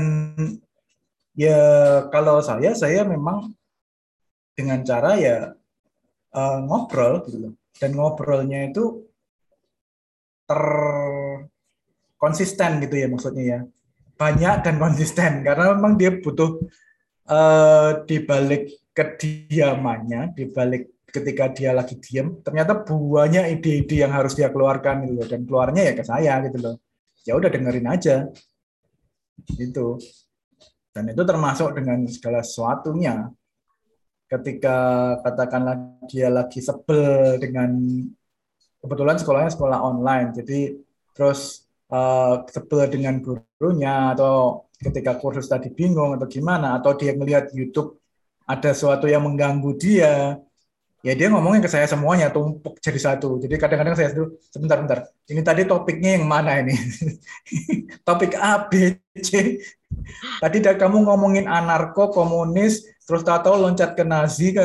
Ya kalau saya saya memang dengan cara ya uh, ngobrol gitu loh. Dan ngobrolnya itu ter konsisten gitu ya maksudnya ya. Banyak dan konsisten karena memang dia butuh uh, di balik kediamannya, di balik ketika dia lagi diam, ternyata buahnya ide-ide yang harus dia keluarkan gitu loh. Dan keluarnya ya ke saya gitu loh. Ya udah dengerin aja. Gitu. Dan itu termasuk dengan segala sesuatunya. Ketika katakanlah dia lagi sebel dengan kebetulan sekolahnya sekolah online, jadi terus uh, sebel dengan gurunya atau ketika kursus tadi bingung atau gimana atau dia melihat YouTube ada sesuatu yang mengganggu dia ya dia ngomongin ke saya semuanya tumpuk jadi satu. Jadi kadang-kadang saya dulu sebentar bentar ini tadi topiknya yang mana ini? Topik A B C. Tadi dari kamu ngomongin anarko komunis terus tahu loncat ke Nazi ke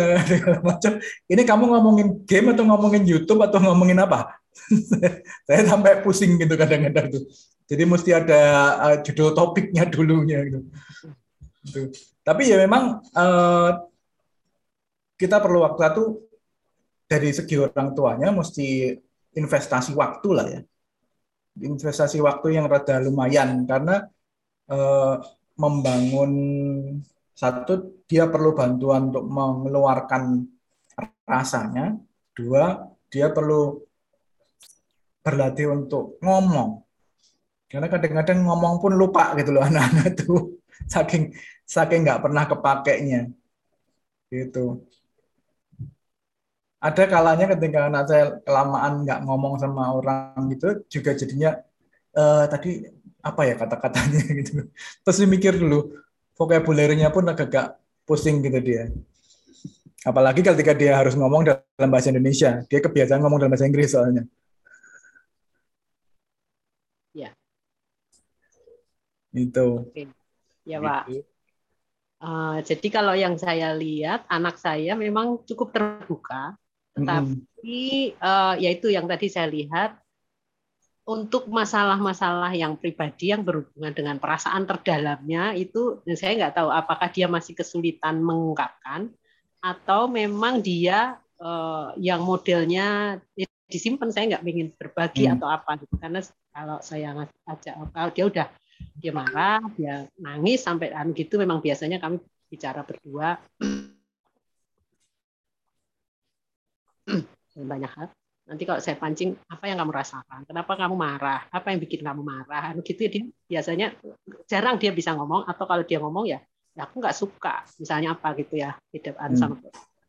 macam. Ini kamu ngomongin game atau ngomongin YouTube atau ngomongin apa? Saya sampai pusing gitu kadang-kadang tuh jadi mesti ada uh, judul topiknya dulunya gitu. gitu. tapi ya memang uh, kita perlu waktu itu dari segi orang tuanya mesti investasi waktu lah ya. Investasi waktu yang rada lumayan karena eh, membangun satu dia perlu bantuan untuk mengeluarkan rasanya, dua dia perlu berlatih untuk ngomong. Karena kadang-kadang ngomong pun lupa gitu loh anak-anak tuh. Saking saking nggak pernah kepakainya. Gitu. Ada kalanya ketika anak saya kelamaan nggak ngomong sama orang gitu juga jadinya uh, tadi apa ya kata-katanya gitu. Terus mikir dulu vocabulary-nya pun agak-agak pusing gitu dia. Apalagi ketika dia harus ngomong dalam bahasa Indonesia. Dia kebiasaan ngomong dalam bahasa Inggris soalnya ya itu Oke. ya pak. Uh, jadi kalau yang saya lihat anak saya memang cukup terbuka tetapi uh, yaitu yang tadi saya lihat untuk masalah-masalah yang pribadi yang berhubungan dengan perasaan terdalamnya itu saya nggak tahu apakah dia masih kesulitan mengungkapkan atau memang dia uh, yang modelnya disimpan saya nggak ingin berbagi hmm. atau apa gitu. Karena kalau saya ajak kalau dia udah dia marah dia nangis sampai anu gitu memang biasanya kami bicara berdua banyak hal. Nanti kalau saya pancing, apa yang kamu rasakan? Kenapa kamu marah? Apa yang bikin kamu marah? Gitu dia biasanya jarang dia bisa ngomong atau kalau dia ngomong ya, ya aku nggak suka. Misalnya apa gitu ya, tidak hmm. sama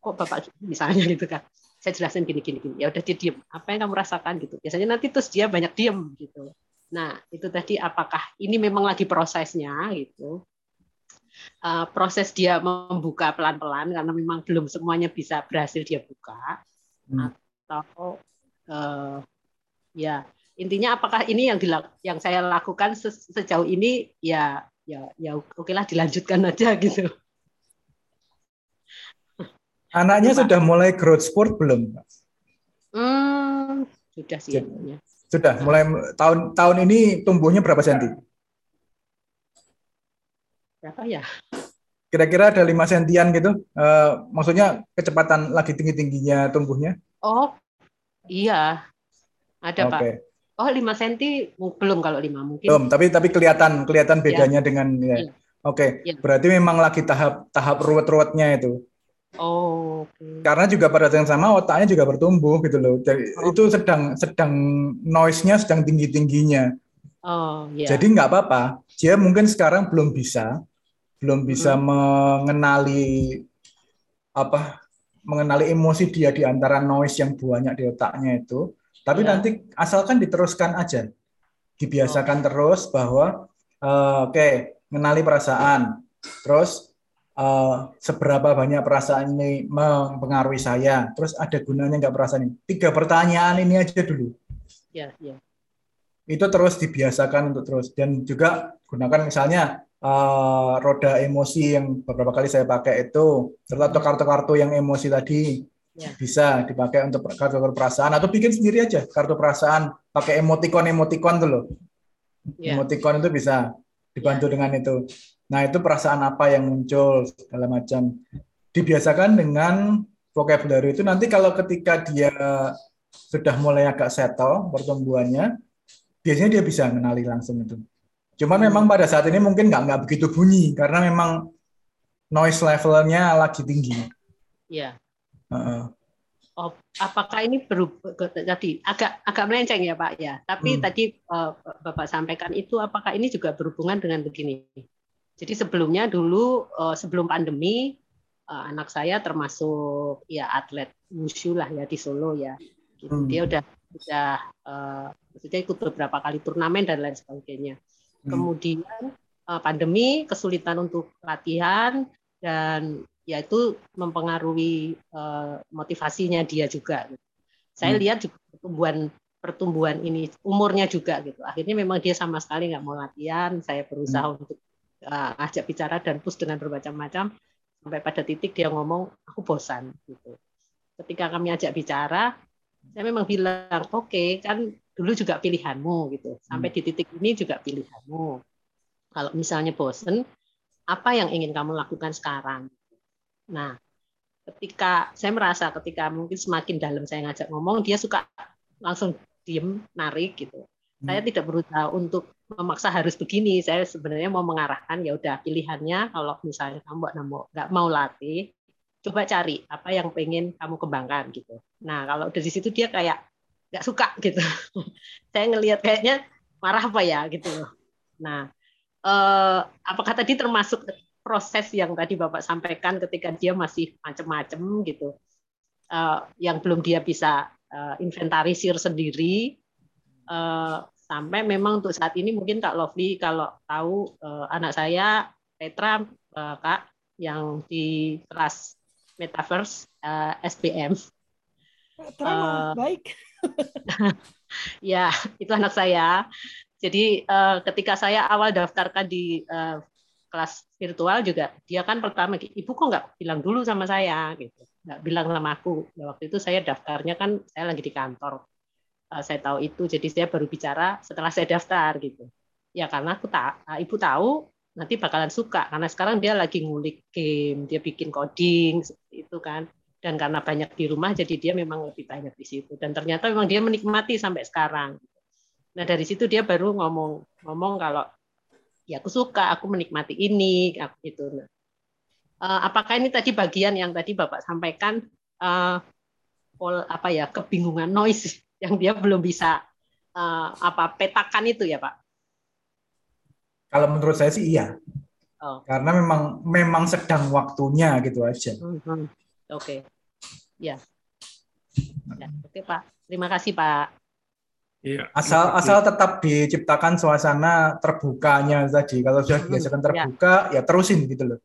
kok bapak misalnya gitu kan. Saya jelasin gini gini gini. Ya udah dia diem. Apa yang kamu rasakan gitu. Biasanya nanti terus dia banyak diem gitu. Nah, itu tadi apakah ini memang lagi prosesnya gitu. Uh, proses dia membuka pelan-pelan karena memang belum semuanya bisa berhasil dia buka hmm. atau uh, ya intinya apakah ini yang dilak yang saya lakukan se sejauh ini ya ya ya oke lah dilanjutkan aja gitu. Anaknya sudah mulai growth spurt belum? Hmm, sudah sih. Ya. Sudah, mulai tahun tahun ini tumbuhnya berapa senti? Berapa ya? Kira-kira ada lima sentian gitu. Uh, maksudnya kecepatan lagi tinggi-tingginya tumbuhnya? Oh, iya. Ada, okay. Pak. Oh, lima senti belum kalau lima mungkin. Belum, tapi tapi kelihatan kelihatan iya. bedanya ya. dengan ya. ya. Oke, okay. ya. berarti memang lagi tahap tahap ruwet-ruwetnya itu. Oh, okay. Karena juga pada saat yang sama otaknya juga bertumbuh gitu loh. Jadi oh. itu sedang sedang noise-nya sedang tinggi-tingginya. Oh, yeah. Jadi nggak apa-apa. Dia mungkin sekarang belum bisa belum bisa hmm. mengenali apa mengenali emosi dia di antara noise yang banyak di otaknya itu. Tapi yeah. nanti asalkan diteruskan aja. Dibiasakan oh. terus bahwa uh, oke, okay, mengenali perasaan. Terus uh, seberapa banyak perasaan ini mempengaruhi saya. Terus ada gunanya nggak perasaan ini? Tiga pertanyaan ini aja dulu. Ya, ya. Itu terus dibiasakan untuk terus dan juga gunakan misalnya uh, roda emosi yang beberapa kali saya pakai itu, serta kartu-kartu yang emosi tadi ya. bisa dipakai untuk kartu-kartu perasaan atau bikin sendiri aja kartu perasaan pakai emoticon emoticon tuh loh. Ya. Emoticon itu bisa dibantu ya. dengan itu. Nah, itu perasaan apa yang muncul segala macam. Dibiasakan dengan vocabulary itu nanti kalau ketika dia sudah mulai agak settle pertumbuhannya, biasanya dia bisa mengenali langsung itu. Cuman memang pada saat ini mungkin nggak nggak begitu bunyi karena memang noise levelnya lagi tinggi. Iya. Uh, oh, apakah ini berubah tadi agak agak melenceng ya Pak ya. Tapi hmm. tadi uh, Bapak sampaikan itu apakah ini juga berhubungan dengan begini? Jadi sebelumnya dulu uh, sebelum pandemi uh, anak saya termasuk ya atlet wushu lah ya di Solo ya. Gitu. Hmm. Dia udah udah uh, maksudnya ikut beberapa kali turnamen dan lain sebagainya. Hmm. Kemudian uh, pandemi kesulitan untuk latihan dan ya itu mempengaruhi uh, motivasinya dia juga. Saya hmm. lihat juga pertumbuhan pertumbuhan ini umurnya juga gitu. Akhirnya memang dia sama sekali nggak mau latihan. Saya berusaha hmm. untuk uh, ajak bicara dan push dengan bermacam-macam sampai pada titik dia ngomong aku bosan gitu. Ketika kami ajak bicara, saya memang bilang oke okay, kan dulu juga pilihanmu gitu. Sampai hmm. di titik ini juga pilihanmu. Kalau misalnya bosan, apa yang ingin kamu lakukan sekarang? Nah, ketika saya merasa ketika mungkin semakin dalam saya ngajak ngomong, dia suka langsung diem, narik gitu. Hmm. Saya tidak berusaha untuk memaksa harus begini. Saya sebenarnya mau mengarahkan ya udah pilihannya kalau misalnya kamu nggak mau latih, coba cari apa yang pengen kamu kembangkan gitu. Nah kalau dari situ dia kayak nggak suka gitu. Saya ngelihat kayaknya marah apa ya gitu. Nah eh, apakah tadi termasuk proses yang tadi bapak sampaikan ketika dia masih macem-macem gitu, eh, yang belum dia bisa eh, inventarisir sendiri. Eh, sampai memang untuk saat ini mungkin Kak Lovely kalau tahu uh, anak saya Petra uh, Kak yang di kelas Metaverse uh, SPM. Petra uh, baik. ya, itu anak saya. Jadi uh, ketika saya awal daftarkan di uh, kelas virtual juga dia kan pertama ibu kok nggak bilang dulu sama saya gitu nggak bilang sama aku nah, waktu itu saya daftarnya kan saya lagi di kantor Eh, saya tahu itu jadi saya baru bicara setelah saya daftar gitu. Ya karena aku tak eh, ibu tahu nanti bakalan suka karena sekarang dia lagi ngulik game dia bikin coding itu kan. Dan karena banyak di rumah jadi dia memang lebih banyak di situ. Dan ternyata memang dia menikmati sampai sekarang. Nah dari situ dia baru ngomong ngomong kalau ya aku suka aku menikmati ini aku itu nah, eh, apakah ini tadi bagian yang tadi bapak sampaikan uh, apa ya kebingungan noise yang dia belum bisa uh, apa petakan itu ya Pak? Kalau menurut saya sih iya. Oh. Karena memang memang sedang waktunya gitu aja. Hmm, hmm. Oke. Okay. Ya. ya. Oke Pak. Terima kasih Pak. Iya. Asal asal tetap diciptakan suasana terbukanya tadi. Kalau sudah hmm, dibiasakan ya. terbuka, ya. ya terusin gitu loh.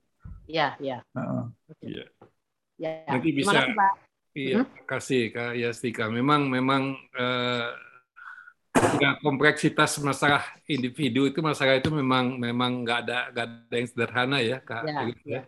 Iya, iya. Uh -uh. Ya. Nanti bisa. Terima kasih, Pak. Iya, hmm? kasih Kak Yastika. Memang memang eh, ya, kompleksitas masalah individu itu masalah itu memang memang nggak ada nggak ada yang sederhana ya kak. Ya, gitu ya.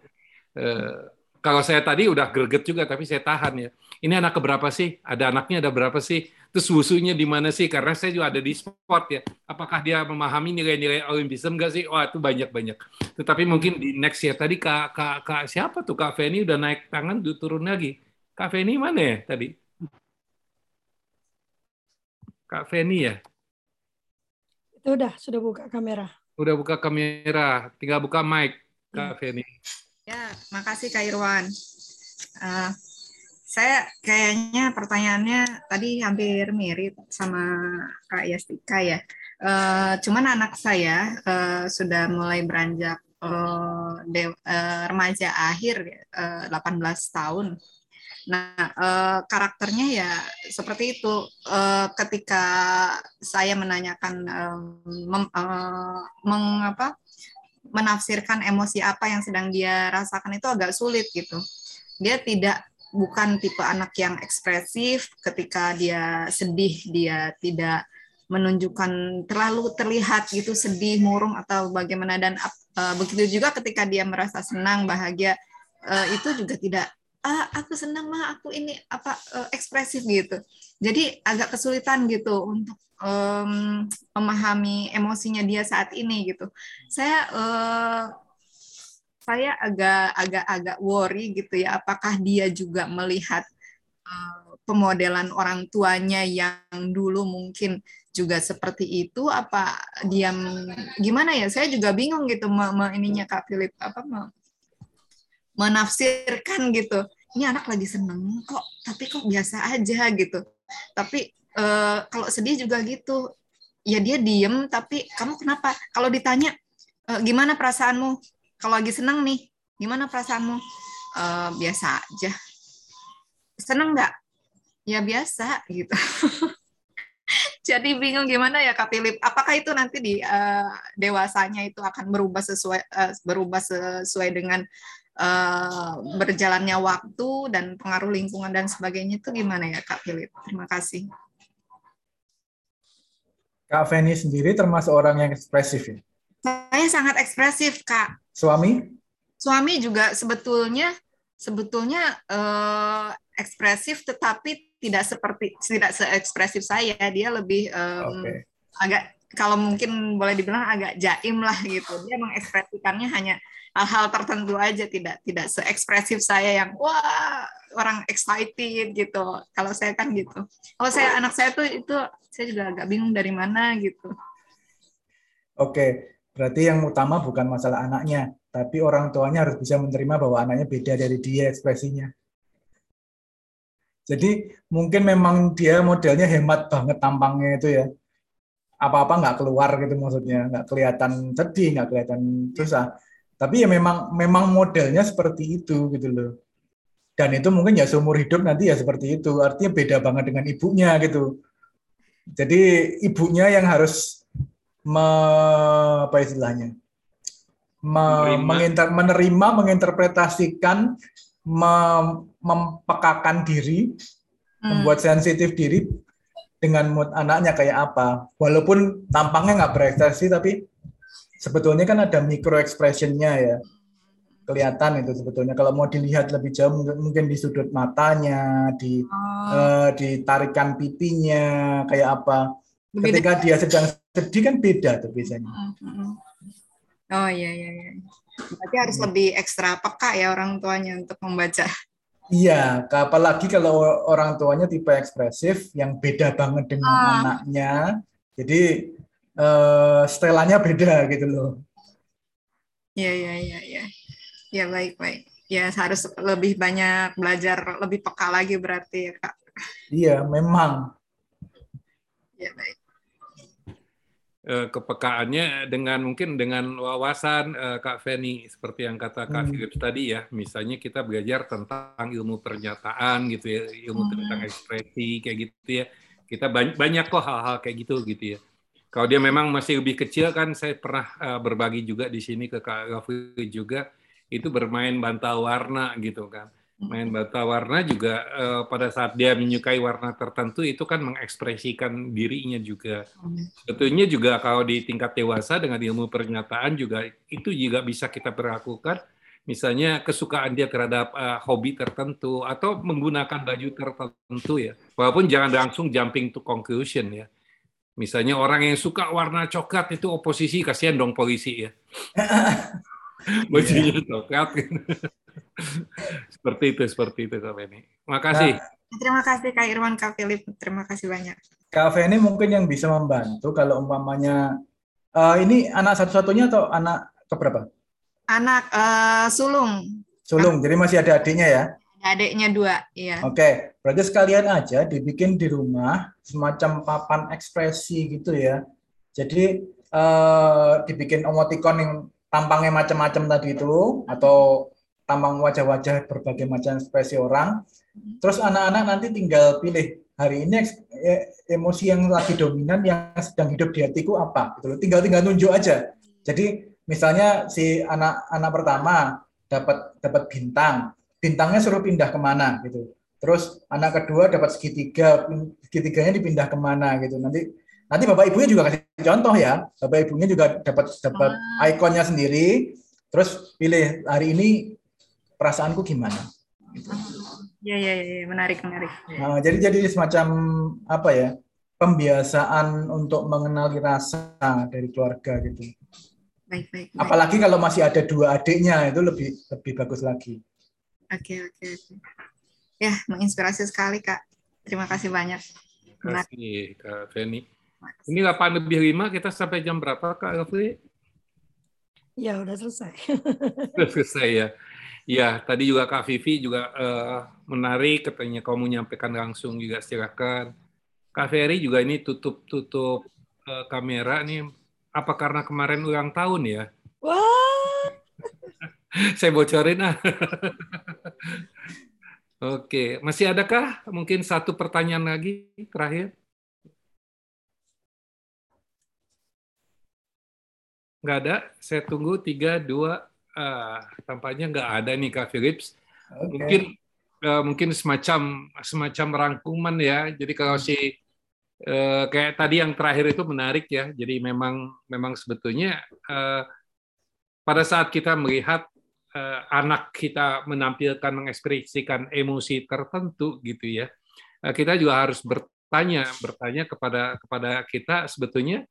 Eh, kalau saya tadi udah greget juga tapi saya tahan ya. Ini anak keberapa sih? Ada anaknya ada berapa sih? Terus wusunya di mana sih? Karena saya juga ada di sport ya. Apakah dia memahami nilai-nilai Olimpisme nggak sih? Wah itu banyak banyak. Tetapi mungkin di next ya tadi kak kak, kak siapa tuh kak Feni udah naik tangan turun lagi. Kak Feni mana ya tadi? Kak Feni ya? Itu udah, sudah buka kamera. Udah buka kamera, tinggal buka mic, Kak Feni. Ya, makasih Kak Irwan. Uh, saya kayaknya pertanyaannya tadi hampir mirip sama Kak Yastika ya. Uh, cuman anak saya uh, sudah mulai beranjak uh, de, uh, remaja akhir uh, 18 tahun Nah, eh, karakternya ya seperti itu. Eh, ketika saya menanyakan mem, eh, mengapa menafsirkan emosi apa yang sedang dia rasakan itu agak sulit gitu. Dia tidak bukan tipe anak yang ekspresif ketika dia sedih dia tidak menunjukkan terlalu terlihat gitu sedih murung atau bagaimana dan uh, begitu juga ketika dia merasa senang bahagia uh, itu juga tidak ah, aku senang mah aku ini apa uh, ekspresif gitu. Jadi agak kesulitan gitu untuk um, memahami emosinya dia saat ini gitu. Saya uh, saya agak agak agak worry gitu ya apakah dia juga melihat uh, pemodelan orang tuanya yang dulu mungkin juga seperti itu apa dia gimana ya? Saya juga bingung gitu me, me ininya Kak Philip apa me, menafsirkan gitu. Ini anak lagi seneng kok tapi kok biasa aja gitu. Tapi e, kalau sedih juga gitu. Ya dia diem tapi kamu kenapa? Kalau ditanya e, gimana perasaanmu? Kalau lagi seneng nih gimana perasaanmu? E, biasa aja. Seneng nggak? Ya biasa gitu. Jadi bingung gimana ya Kak Philip? Apakah itu nanti di uh, dewasanya itu akan berubah sesuai uh, berubah sesuai dengan uh, berjalannya waktu dan pengaruh lingkungan dan sebagainya itu gimana ya Kak Philip? Terima kasih. Kak Feni sendiri termasuk orang yang ekspresif ya? Saya sangat ekspresif, Kak. Suami? Suami juga sebetulnya sebetulnya uh, ekspresif tetapi tidak seperti tidak seekspresif saya. Dia lebih um, okay. agak kalau mungkin boleh dibilang agak jaim lah gitu. Dia mengekspresikannya hanya hal-hal tertentu aja tidak tidak seekspresif saya yang wah orang excited gitu. Kalau saya kan gitu. Kalau saya anak saya tuh itu saya juga agak bingung dari mana gitu. Oke berarti yang utama bukan masalah anaknya tapi orang tuanya harus bisa menerima bahwa anaknya beda dari dia ekspresinya. Jadi mungkin memang dia modelnya hemat banget tampangnya itu ya. Apa-apa nggak keluar gitu maksudnya nggak kelihatan sedih nggak kelihatan susah tapi ya memang memang modelnya seperti itu gitu loh. Dan itu mungkin ya seumur hidup nanti ya seperti itu. Artinya beda banget dengan ibunya gitu. Jadi ibunya yang harus me, apa istilahnya? Me, menerima. Menginter, menerima, menginterpretasikan, mem, mempekakan diri, hmm. membuat sensitif diri dengan mood anaknya kayak apa. Walaupun tampangnya nggak berekspresi tapi sebetulnya kan ada micro expressionnya ya. Kelihatan itu sebetulnya. Kalau mau dilihat lebih jauh mungkin di sudut matanya di oh. uh, di tarikan pipinya kayak apa. Ketika dia sedang sedih kan beda tuh biasanya. Oh iya iya iya. Berarti harus hmm. lebih ekstra peka ya orang tuanya untuk membaca. Iya apalagi kalau orang tuanya tipe ekspresif yang beda banget dengan oh. anaknya. Jadi uh, setelannya beda gitu loh. Iya iya iya iya. Ya baik baik. Ya harus lebih banyak belajar lebih peka lagi berarti ya kak. Iya memang. Ya baik. Eh, kepekaannya dengan mungkin dengan wawasan uh, Kak Feni seperti yang kata Kak hmm. Philip tadi ya misalnya kita belajar tentang ilmu pernyataan gitu ya ilmu hmm. tentang ekspresi kayak gitu ya kita banyak banyak kok hal-hal kayak gitu gitu ya kalau dia memang masih lebih kecil kan saya pernah uh, berbagi juga di sini ke Kak Gafri juga itu bermain bantal warna gitu kan. main bata warna juga uh, pada saat dia menyukai warna tertentu itu kan mengekspresikan dirinya juga. Sebetulnya juga kalau di tingkat dewasa dengan ilmu pernyataan juga itu juga bisa kita berlakukan. Misalnya kesukaan dia terhadap uh, hobi tertentu atau menggunakan baju tertentu ya. Walaupun jangan langsung jumping to conclusion ya. Misalnya orang yang suka warna coklat itu oposisi kasihan dong polisi ya. Bajunya coklat. seperti itu, seperti itu Kak Feni. Makasih. Nah, terima kasih Kak Irwan, Kak Philip. Terima kasih banyak. Kak Feni mungkin yang bisa membantu kalau umpamanya uh, ini anak satu-satunya atau anak keberapa? Anak uh, sulung. Sulung, jadi masih ada adiknya ya? Adiknya dua, iya. Oke, berarti sekalian aja dibikin di rumah semacam papan ekspresi gitu ya. Jadi uh, dibikin emoticon yang tampangnya macam-macam tadi itu atau tampang wajah-wajah berbagai macam ekspresi orang. Terus anak-anak nanti tinggal pilih hari ini e, emosi yang lagi dominan yang sedang hidup di hatiku apa gitu Tinggal tinggal nunjuk aja. Jadi misalnya si anak-anak pertama dapat dapat bintang, bintangnya suruh pindah ke mana gitu. Terus anak kedua dapat segitiga, segitiganya dipindah ke mana gitu. Nanti nanti bapak ibunya juga kasih contoh ya. Bapak ibunya juga dapat dapat ah. ikonnya sendiri. Terus pilih hari ini perasaanku gimana. Ya, ya, ya, menarik, menarik. Nah, jadi jadi semacam apa ya pembiasaan untuk mengenali rasa dari keluarga gitu. Baik, baik. baik. Apalagi kalau masih ada dua adiknya itu lebih lebih bagus lagi. Oke, oke, oke. Ya, menginspirasi sekali kak. Terima kasih banyak. Terima kasih Kak Feni. Ini 8 lebih 5, kita sampai jam berapa Kak Rafli? Ya, udah selesai. Sudah selesai ya. Ya, tadi juga Kak Vivi juga uh, menarik katanya kamu menyampaikan langsung juga silakan. Kak Ferry juga ini tutup tutup uh, kamera nih. Apa karena kemarin ulang tahun ya? Wah. Saya bocorin ah. Oke, masih adakah mungkin satu pertanyaan lagi terakhir? Nggak ada. Saya tunggu tiga, dua, uh, tampaknya nggak ada nih Kak Philips. Okay. Mungkin uh, mungkin semacam semacam rangkuman ya. Jadi kalau si uh, kayak tadi yang terakhir itu menarik ya. Jadi memang memang sebetulnya uh, pada saat kita melihat uh, anak kita menampilkan mengekspresikan emosi tertentu gitu ya, uh, kita juga harus bertanya bertanya kepada kepada kita sebetulnya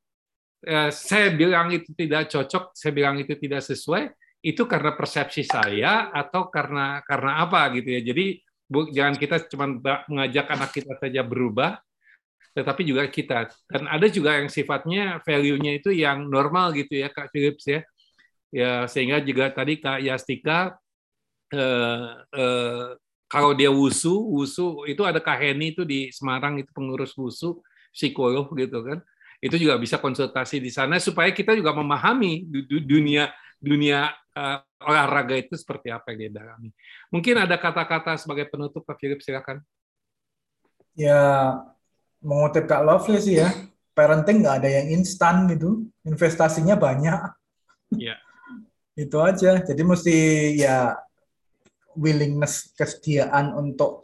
uh, saya bilang itu tidak cocok, saya bilang itu tidak sesuai itu karena persepsi saya atau karena karena apa gitu ya. Jadi bu, jangan kita cuma mengajak anak kita saja berubah, tetapi juga kita. Dan ada juga yang sifatnya value-nya itu yang normal gitu ya Kak Philips ya. Ya sehingga juga tadi Kak Yastika eh, eh, kalau dia wusu, wusu itu ada Kak Heni itu di Semarang itu pengurus wusu, psikolog gitu kan. Itu juga bisa konsultasi di sana supaya kita juga memahami dunia dunia uh, olahraga itu seperti apa yang dia dalami. Mungkin ada kata-kata sebagai penutup Pak Philip, silakan. Ya, mengutip Kak Lovely sih ya, parenting nggak ada yang instan gitu, investasinya banyak. Ya. Itu aja. Jadi mesti ya willingness kesediaan untuk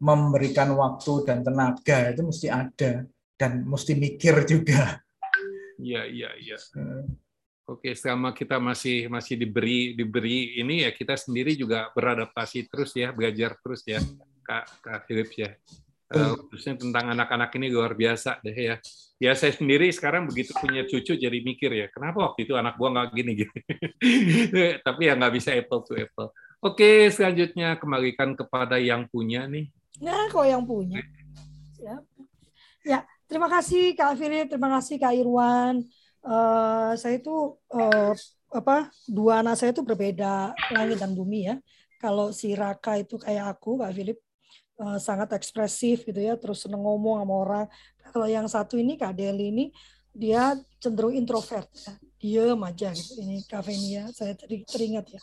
memberikan waktu dan tenaga itu mesti ada dan mesti mikir juga. Iya, iya, iya. Hmm. Oke, selama kita masih masih diberi diberi ini ya kita sendiri juga beradaptasi terus ya, belajar terus ya, Kak Kak Philip ya. Uh, khususnya tentang anak-anak ini luar biasa deh ya. Ya saya sendiri sekarang begitu punya cucu jadi mikir ya, kenapa waktu itu anak gua nggak gini gitu. Tapi ya nggak bisa apple to apple. Oke, selanjutnya kembalikan kepada yang punya nih. Nah, kok yang punya. Ya, ya terima kasih Kak Philip, terima kasih Kak Irwan uh, saya itu uh, apa dua anak saya itu berbeda langit dan bumi ya. Kalau si Raka itu kayak aku, Kak Philip, uh, sangat ekspresif gitu ya, terus seneng ngomong sama orang. Kalau yang satu ini Kak Deli ini dia cenderung introvert ya. Diam aja gitu. Ini Kak Venia, saya teringat ya.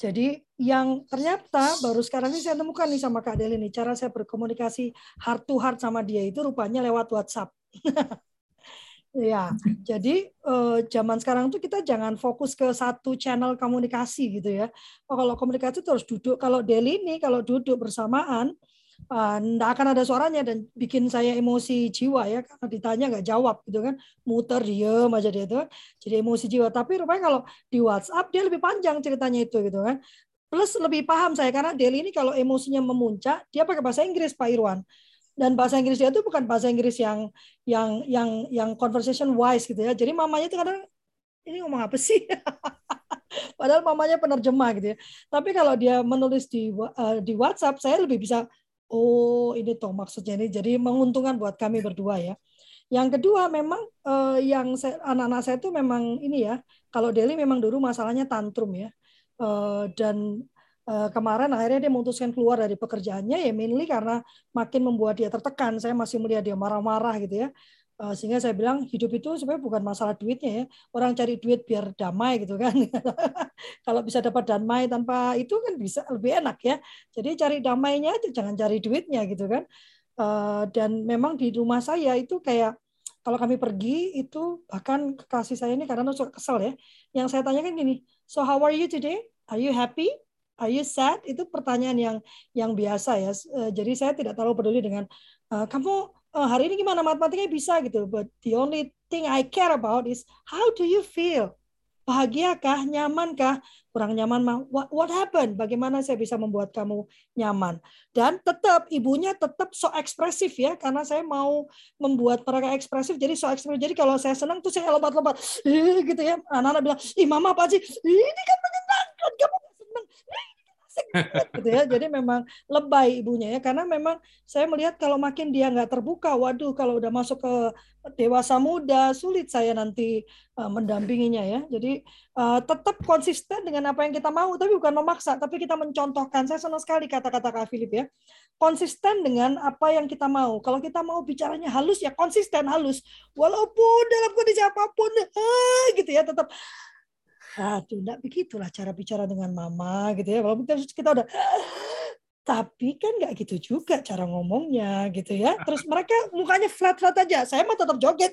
Jadi yang ternyata baru sekarang ini saya temukan nih sama Kak Deli nih, cara saya berkomunikasi heart to heart sama dia itu rupanya lewat WhatsApp. Ya, jadi eh, zaman sekarang tuh kita jangan fokus ke satu channel komunikasi gitu ya. Oh, kalau komunikasi terus duduk. Kalau Deli ini kalau duduk bersamaan, tidak akan ada suaranya dan bikin saya emosi jiwa ya karena ditanya nggak jawab gitu kan. Muter diem aja dia itu jadi emosi jiwa. Tapi rupanya kalau di WhatsApp dia lebih panjang ceritanya itu gitu kan. Plus lebih paham saya karena Deli ini kalau emosinya memuncak dia pakai bahasa Inggris Pak Irwan. Dan bahasa Inggris dia itu bukan bahasa Inggris yang yang yang yang conversation wise gitu ya. Jadi mamanya itu kadang ini ngomong apa sih? Padahal mamanya penerjemah gitu ya. Tapi kalau dia menulis di uh, di WhatsApp, saya lebih bisa Oh, ini toh maksudnya ini jadi menguntungkan buat kami berdua ya. Yang kedua memang eh, yang anak-anak saya itu memang ini ya. Kalau Deli memang dulu masalahnya tantrum ya. Eh, dan eh, kemarin akhirnya dia memutuskan keluar dari pekerjaannya ya mainly karena makin membuat dia tertekan. Saya masih melihat dia marah-marah gitu ya. Eh, sehingga saya bilang hidup itu sebenarnya bukan masalah duitnya ya. Orang cari duit biar damai gitu kan. Kalau bisa dapat damai tanpa itu kan bisa lebih enak ya. Jadi cari damainya aja jangan cari duitnya gitu kan. Eh, dan memang di rumah saya itu kayak kalau kami pergi itu bahkan kekasih saya ini karena suka kesel ya. Yang saya tanyakan gini so how are you today? Are you happy? Are you sad? Itu pertanyaan yang yang biasa ya. Eh, jadi saya tidak terlalu peduli dengan kamu oh, hari ini gimana matematikanya bisa gitu. But the only thing I care about is how do you feel? Bahagiakah? Nyamankah? Kurang nyaman mah? What, what happened? Bagaimana saya bisa membuat kamu nyaman? Dan tetap ibunya tetap so ekspresif ya, karena saya mau membuat mereka ekspresif. Jadi so ekspresif. Jadi kalau saya senang tuh saya lebat-lebat gitu ya. Anak-anak bilang, ih mama apa sih? Ini kan menyenangkan. Kamu senang gitu ya. Jadi memang lebay ibunya ya karena memang saya melihat kalau makin dia nggak terbuka, waduh kalau udah masuk ke dewasa muda sulit saya nanti uh, mendampinginya ya. Jadi uh, tetap konsisten dengan apa yang kita mau tapi bukan memaksa, tapi kita mencontohkan. Saya senang sekali kata-kata Kak Philip ya. Konsisten dengan apa yang kita mau. Kalau kita mau bicaranya halus ya konsisten halus. Walaupun dalam kondisi apa pun ah, gitu ya tetap aduh enggak begitulah cara bicara dengan mama gitu ya. Walaupun kita, udah tapi kan nggak gitu juga cara ngomongnya gitu ya. Terus mereka mukanya flat flat aja. Saya mah tetap joget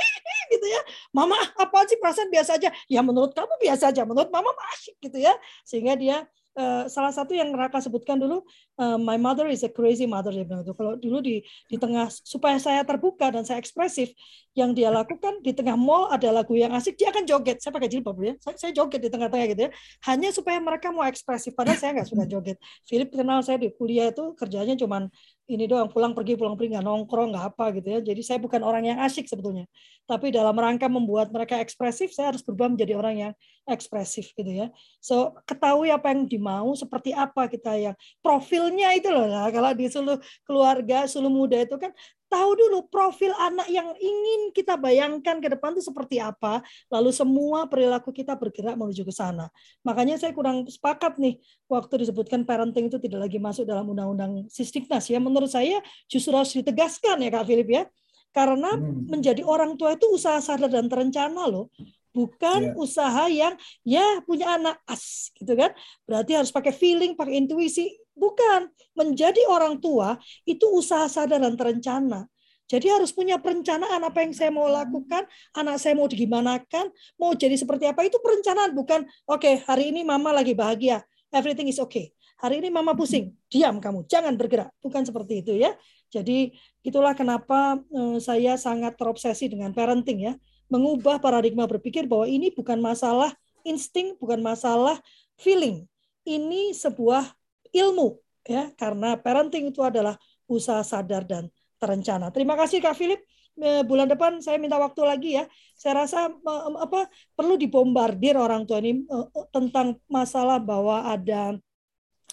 gitu ya. Mama apa sih perasaan biasa aja? Ya menurut kamu biasa aja menurut mama masih gitu ya. Sehingga dia uh, salah satu yang Raka sebutkan dulu, uh, my mother is a crazy mother dia bilang itu. Kalau dulu di di tengah supaya saya terbuka dan saya ekspresif, yang dia lakukan di tengah mall ada lagu yang asik, dia akan joget. Saya pakai jilbab ya, saya, saya joget di tengah-tengah gitu ya. Hanya supaya mereka mau ekspresif. Padahal saya nggak suka joget. Philip kenal saya di kuliah itu kerjanya cuman ini doang pulang pergi pulang pergi nggak nongkrong nggak apa gitu ya. Jadi saya bukan orang yang asik sebetulnya. Tapi dalam rangka membuat mereka ekspresif saya harus berubah menjadi orang yang ekspresif gitu ya. So ketahui apa yang dimau seperti apa kita yang profilnya itu loh nah, kalau di seluruh keluarga seluruh muda itu kan tahu dulu profil anak yang ingin kita bayangkan ke depan itu seperti apa, lalu semua perilaku kita bergerak menuju ke sana. Makanya saya kurang sepakat nih waktu disebutkan parenting itu tidak lagi masuk dalam undang-undang Sistiknas ya. Menurut saya justru harus ditegaskan ya Kak Philip ya. Karena hmm. menjadi orang tua itu usaha sadar dan terencana loh bukan yeah. usaha yang ya punya anak as gitu kan berarti harus pakai feeling pakai intuisi Bukan. Menjadi orang tua itu usaha sadar dan terencana. Jadi harus punya perencanaan apa yang saya mau lakukan, anak saya mau digimanakan, mau jadi seperti apa itu perencanaan bukan oke okay, hari ini mama lagi bahagia, everything is okay. Hari ini mama pusing, diam kamu, jangan bergerak. Bukan seperti itu ya. Jadi itulah kenapa eh, saya sangat terobsesi dengan parenting ya, mengubah paradigma berpikir bahwa ini bukan masalah insting, bukan masalah feeling. Ini sebuah ilmu ya karena parenting itu adalah usaha sadar dan terencana. Terima kasih Kak Philip. Eh, bulan depan saya minta waktu lagi ya. Saya rasa apa perlu dibombardir orang tua ini eh, eh, tentang masalah bahwa ada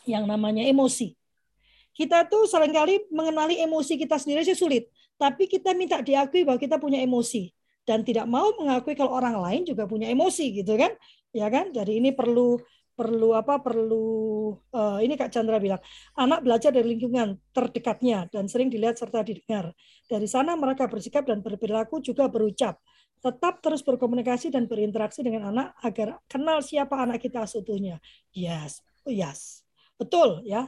yang namanya emosi. Kita tuh sering kali mengenali emosi kita sendiri sih sulit, tapi kita minta diakui bahwa kita punya emosi dan tidak mau mengakui kalau orang lain juga punya emosi gitu kan? Ya kan? Jadi ini perlu perlu apa perlu uh, ini Kak Chandra bilang anak belajar dari lingkungan terdekatnya dan sering dilihat serta didengar. Dari sana mereka bersikap dan berperilaku juga berucap. Tetap terus berkomunikasi dan berinteraksi dengan anak agar kenal siapa anak kita seutuhnya. Yes yes. Betul ya.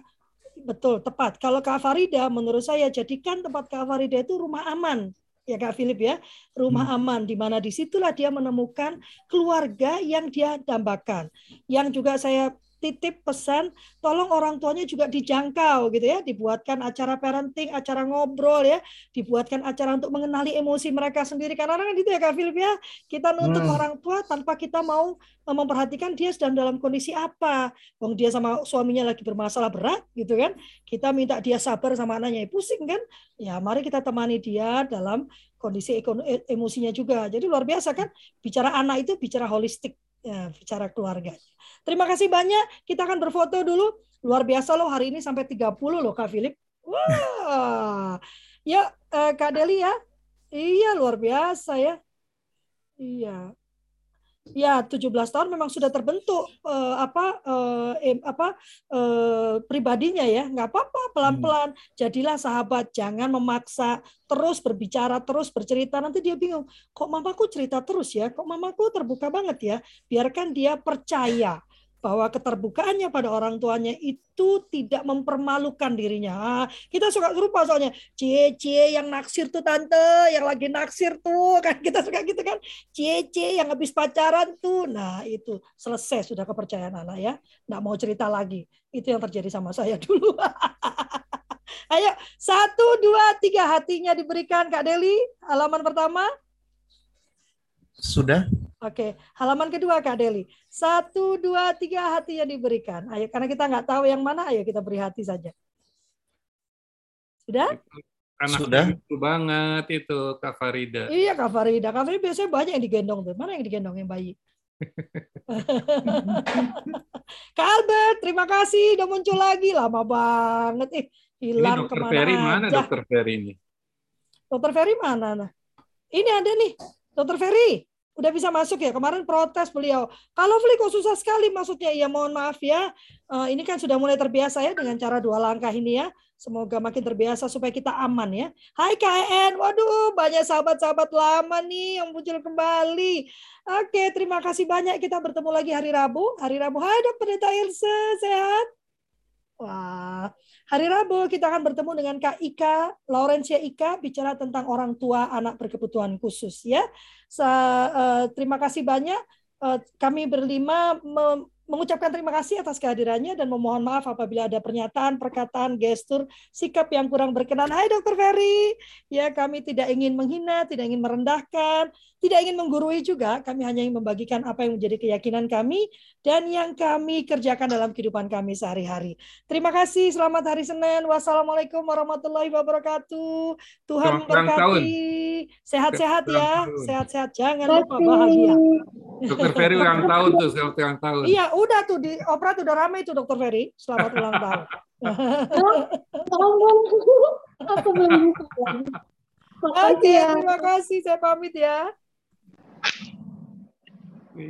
Betul tepat. Kalau Kak Farida menurut saya jadikan tempat Kak Farida itu rumah aman ya Kak Philip ya, rumah aman di mana di situlah dia menemukan keluarga yang dia dambakan. Yang juga saya titip pesan tolong orang tuanya juga dijangkau gitu ya. Dibuatkan acara parenting acara ngobrol ya. Dibuatkan acara untuk mengenali emosi mereka sendiri. Karena kan gitu ya Kak Philip ya. Kita nuntut hmm. orang tua tanpa kita mau eh, memperhatikan dia sedang dalam kondisi apa. Wong dia sama suaminya lagi bermasalah berat gitu kan. Kita minta dia sabar sama anaknya. Ya pusing kan? Ya mari kita temani dia dalam kondisi e-, emosinya juga. Jadi luar biasa kan? Bicara anak itu bicara holistik ya, bicara keluarga. Terima kasih banyak. Kita akan berfoto dulu. Luar biasa loh hari ini sampai 30 loh Kak Philip. Wah. Ya eh, Kak Deli ya. Iya luar biasa ya. Iya. Ya, 17 tahun memang sudah terbentuk uh, apa eh, apa uh, pribadinya ya. nggak apa-apa, pelan-pelan. Hmm. Jadilah sahabat, jangan memaksa terus berbicara, terus bercerita. Nanti dia bingung, kok mamaku cerita terus ya? Kok mamaku terbuka banget ya? Biarkan dia percaya bahwa keterbukaannya pada orang tuanya itu tidak mempermalukan dirinya. Ah, kita suka serupa soalnya, cie cie yang naksir tuh tante, yang lagi naksir tuh kan kita suka gitu kan, cie cie yang habis pacaran tuh. Nah itu selesai sudah kepercayaan anak ya, nggak mau cerita lagi. Itu yang terjadi sama saya dulu. Ayo satu dua tiga hatinya diberikan Kak Deli halaman pertama. Sudah. Oke, halaman kedua Kak Deli. Satu, dua, tiga hati yang diberikan. Ayo, karena kita nggak tahu yang mana, ayo kita beri hati saja. Sudah? Anak Sudah. itu banget itu Kak Farida. Iya Kak Farida. Kak Farida biasanya banyak yang digendong tuh. Mana yang digendong yang bayi? Kak Albert, terima kasih udah muncul lagi. Lama banget. Eh, hilang ini dokter Ferry mana dokter Ferry ini? Dokter Ferry mana? Nah? Ini ada nih, dokter Ferry udah bisa masuk ya. Kemarin protes beliau. Kalau Fli susah sekali maksudnya. Ya mohon maaf ya. Uh, ini kan sudah mulai terbiasa ya dengan cara dua langkah ini ya. Semoga makin terbiasa supaya kita aman ya. Hai KN, waduh banyak sahabat-sahabat lama nih yang muncul kembali. Oke, terima kasih banyak. Kita bertemu lagi hari Rabu. Hari Rabu, hai Dok Pendeta Ilse, sehat? Wah, hari Rabu kita akan bertemu dengan Kak Ika, Laurencia Ika, bicara tentang orang tua anak berkebutuhan khusus ya. Uh, terima kasih banyak. Uh, kami berlima mengucapkan terima kasih atas kehadirannya dan memohon maaf apabila ada pernyataan, perkataan, gestur, sikap yang kurang berkenan. Hai Dokter Ferry, ya kami tidak ingin menghina, tidak ingin merendahkan, tidak ingin menggurui juga. Kami hanya ingin membagikan apa yang menjadi keyakinan kami dan yang kami kerjakan dalam kehidupan kami sehari-hari. Terima kasih, selamat hari Senin. Wassalamualaikum warahmatullahi wabarakatuh. Tuhan memberkati. Sehat-sehat ya, sehat-sehat. Jangan lupa bahagia. Dokter Ferry ulang tahun tuh, selamat ulang tahun. Iya, udah tuh di operat udah ramai tuh Dokter Ferry. Selamat ulang tahun. Aku belum Oke, terima kasih. Saya pamit ya.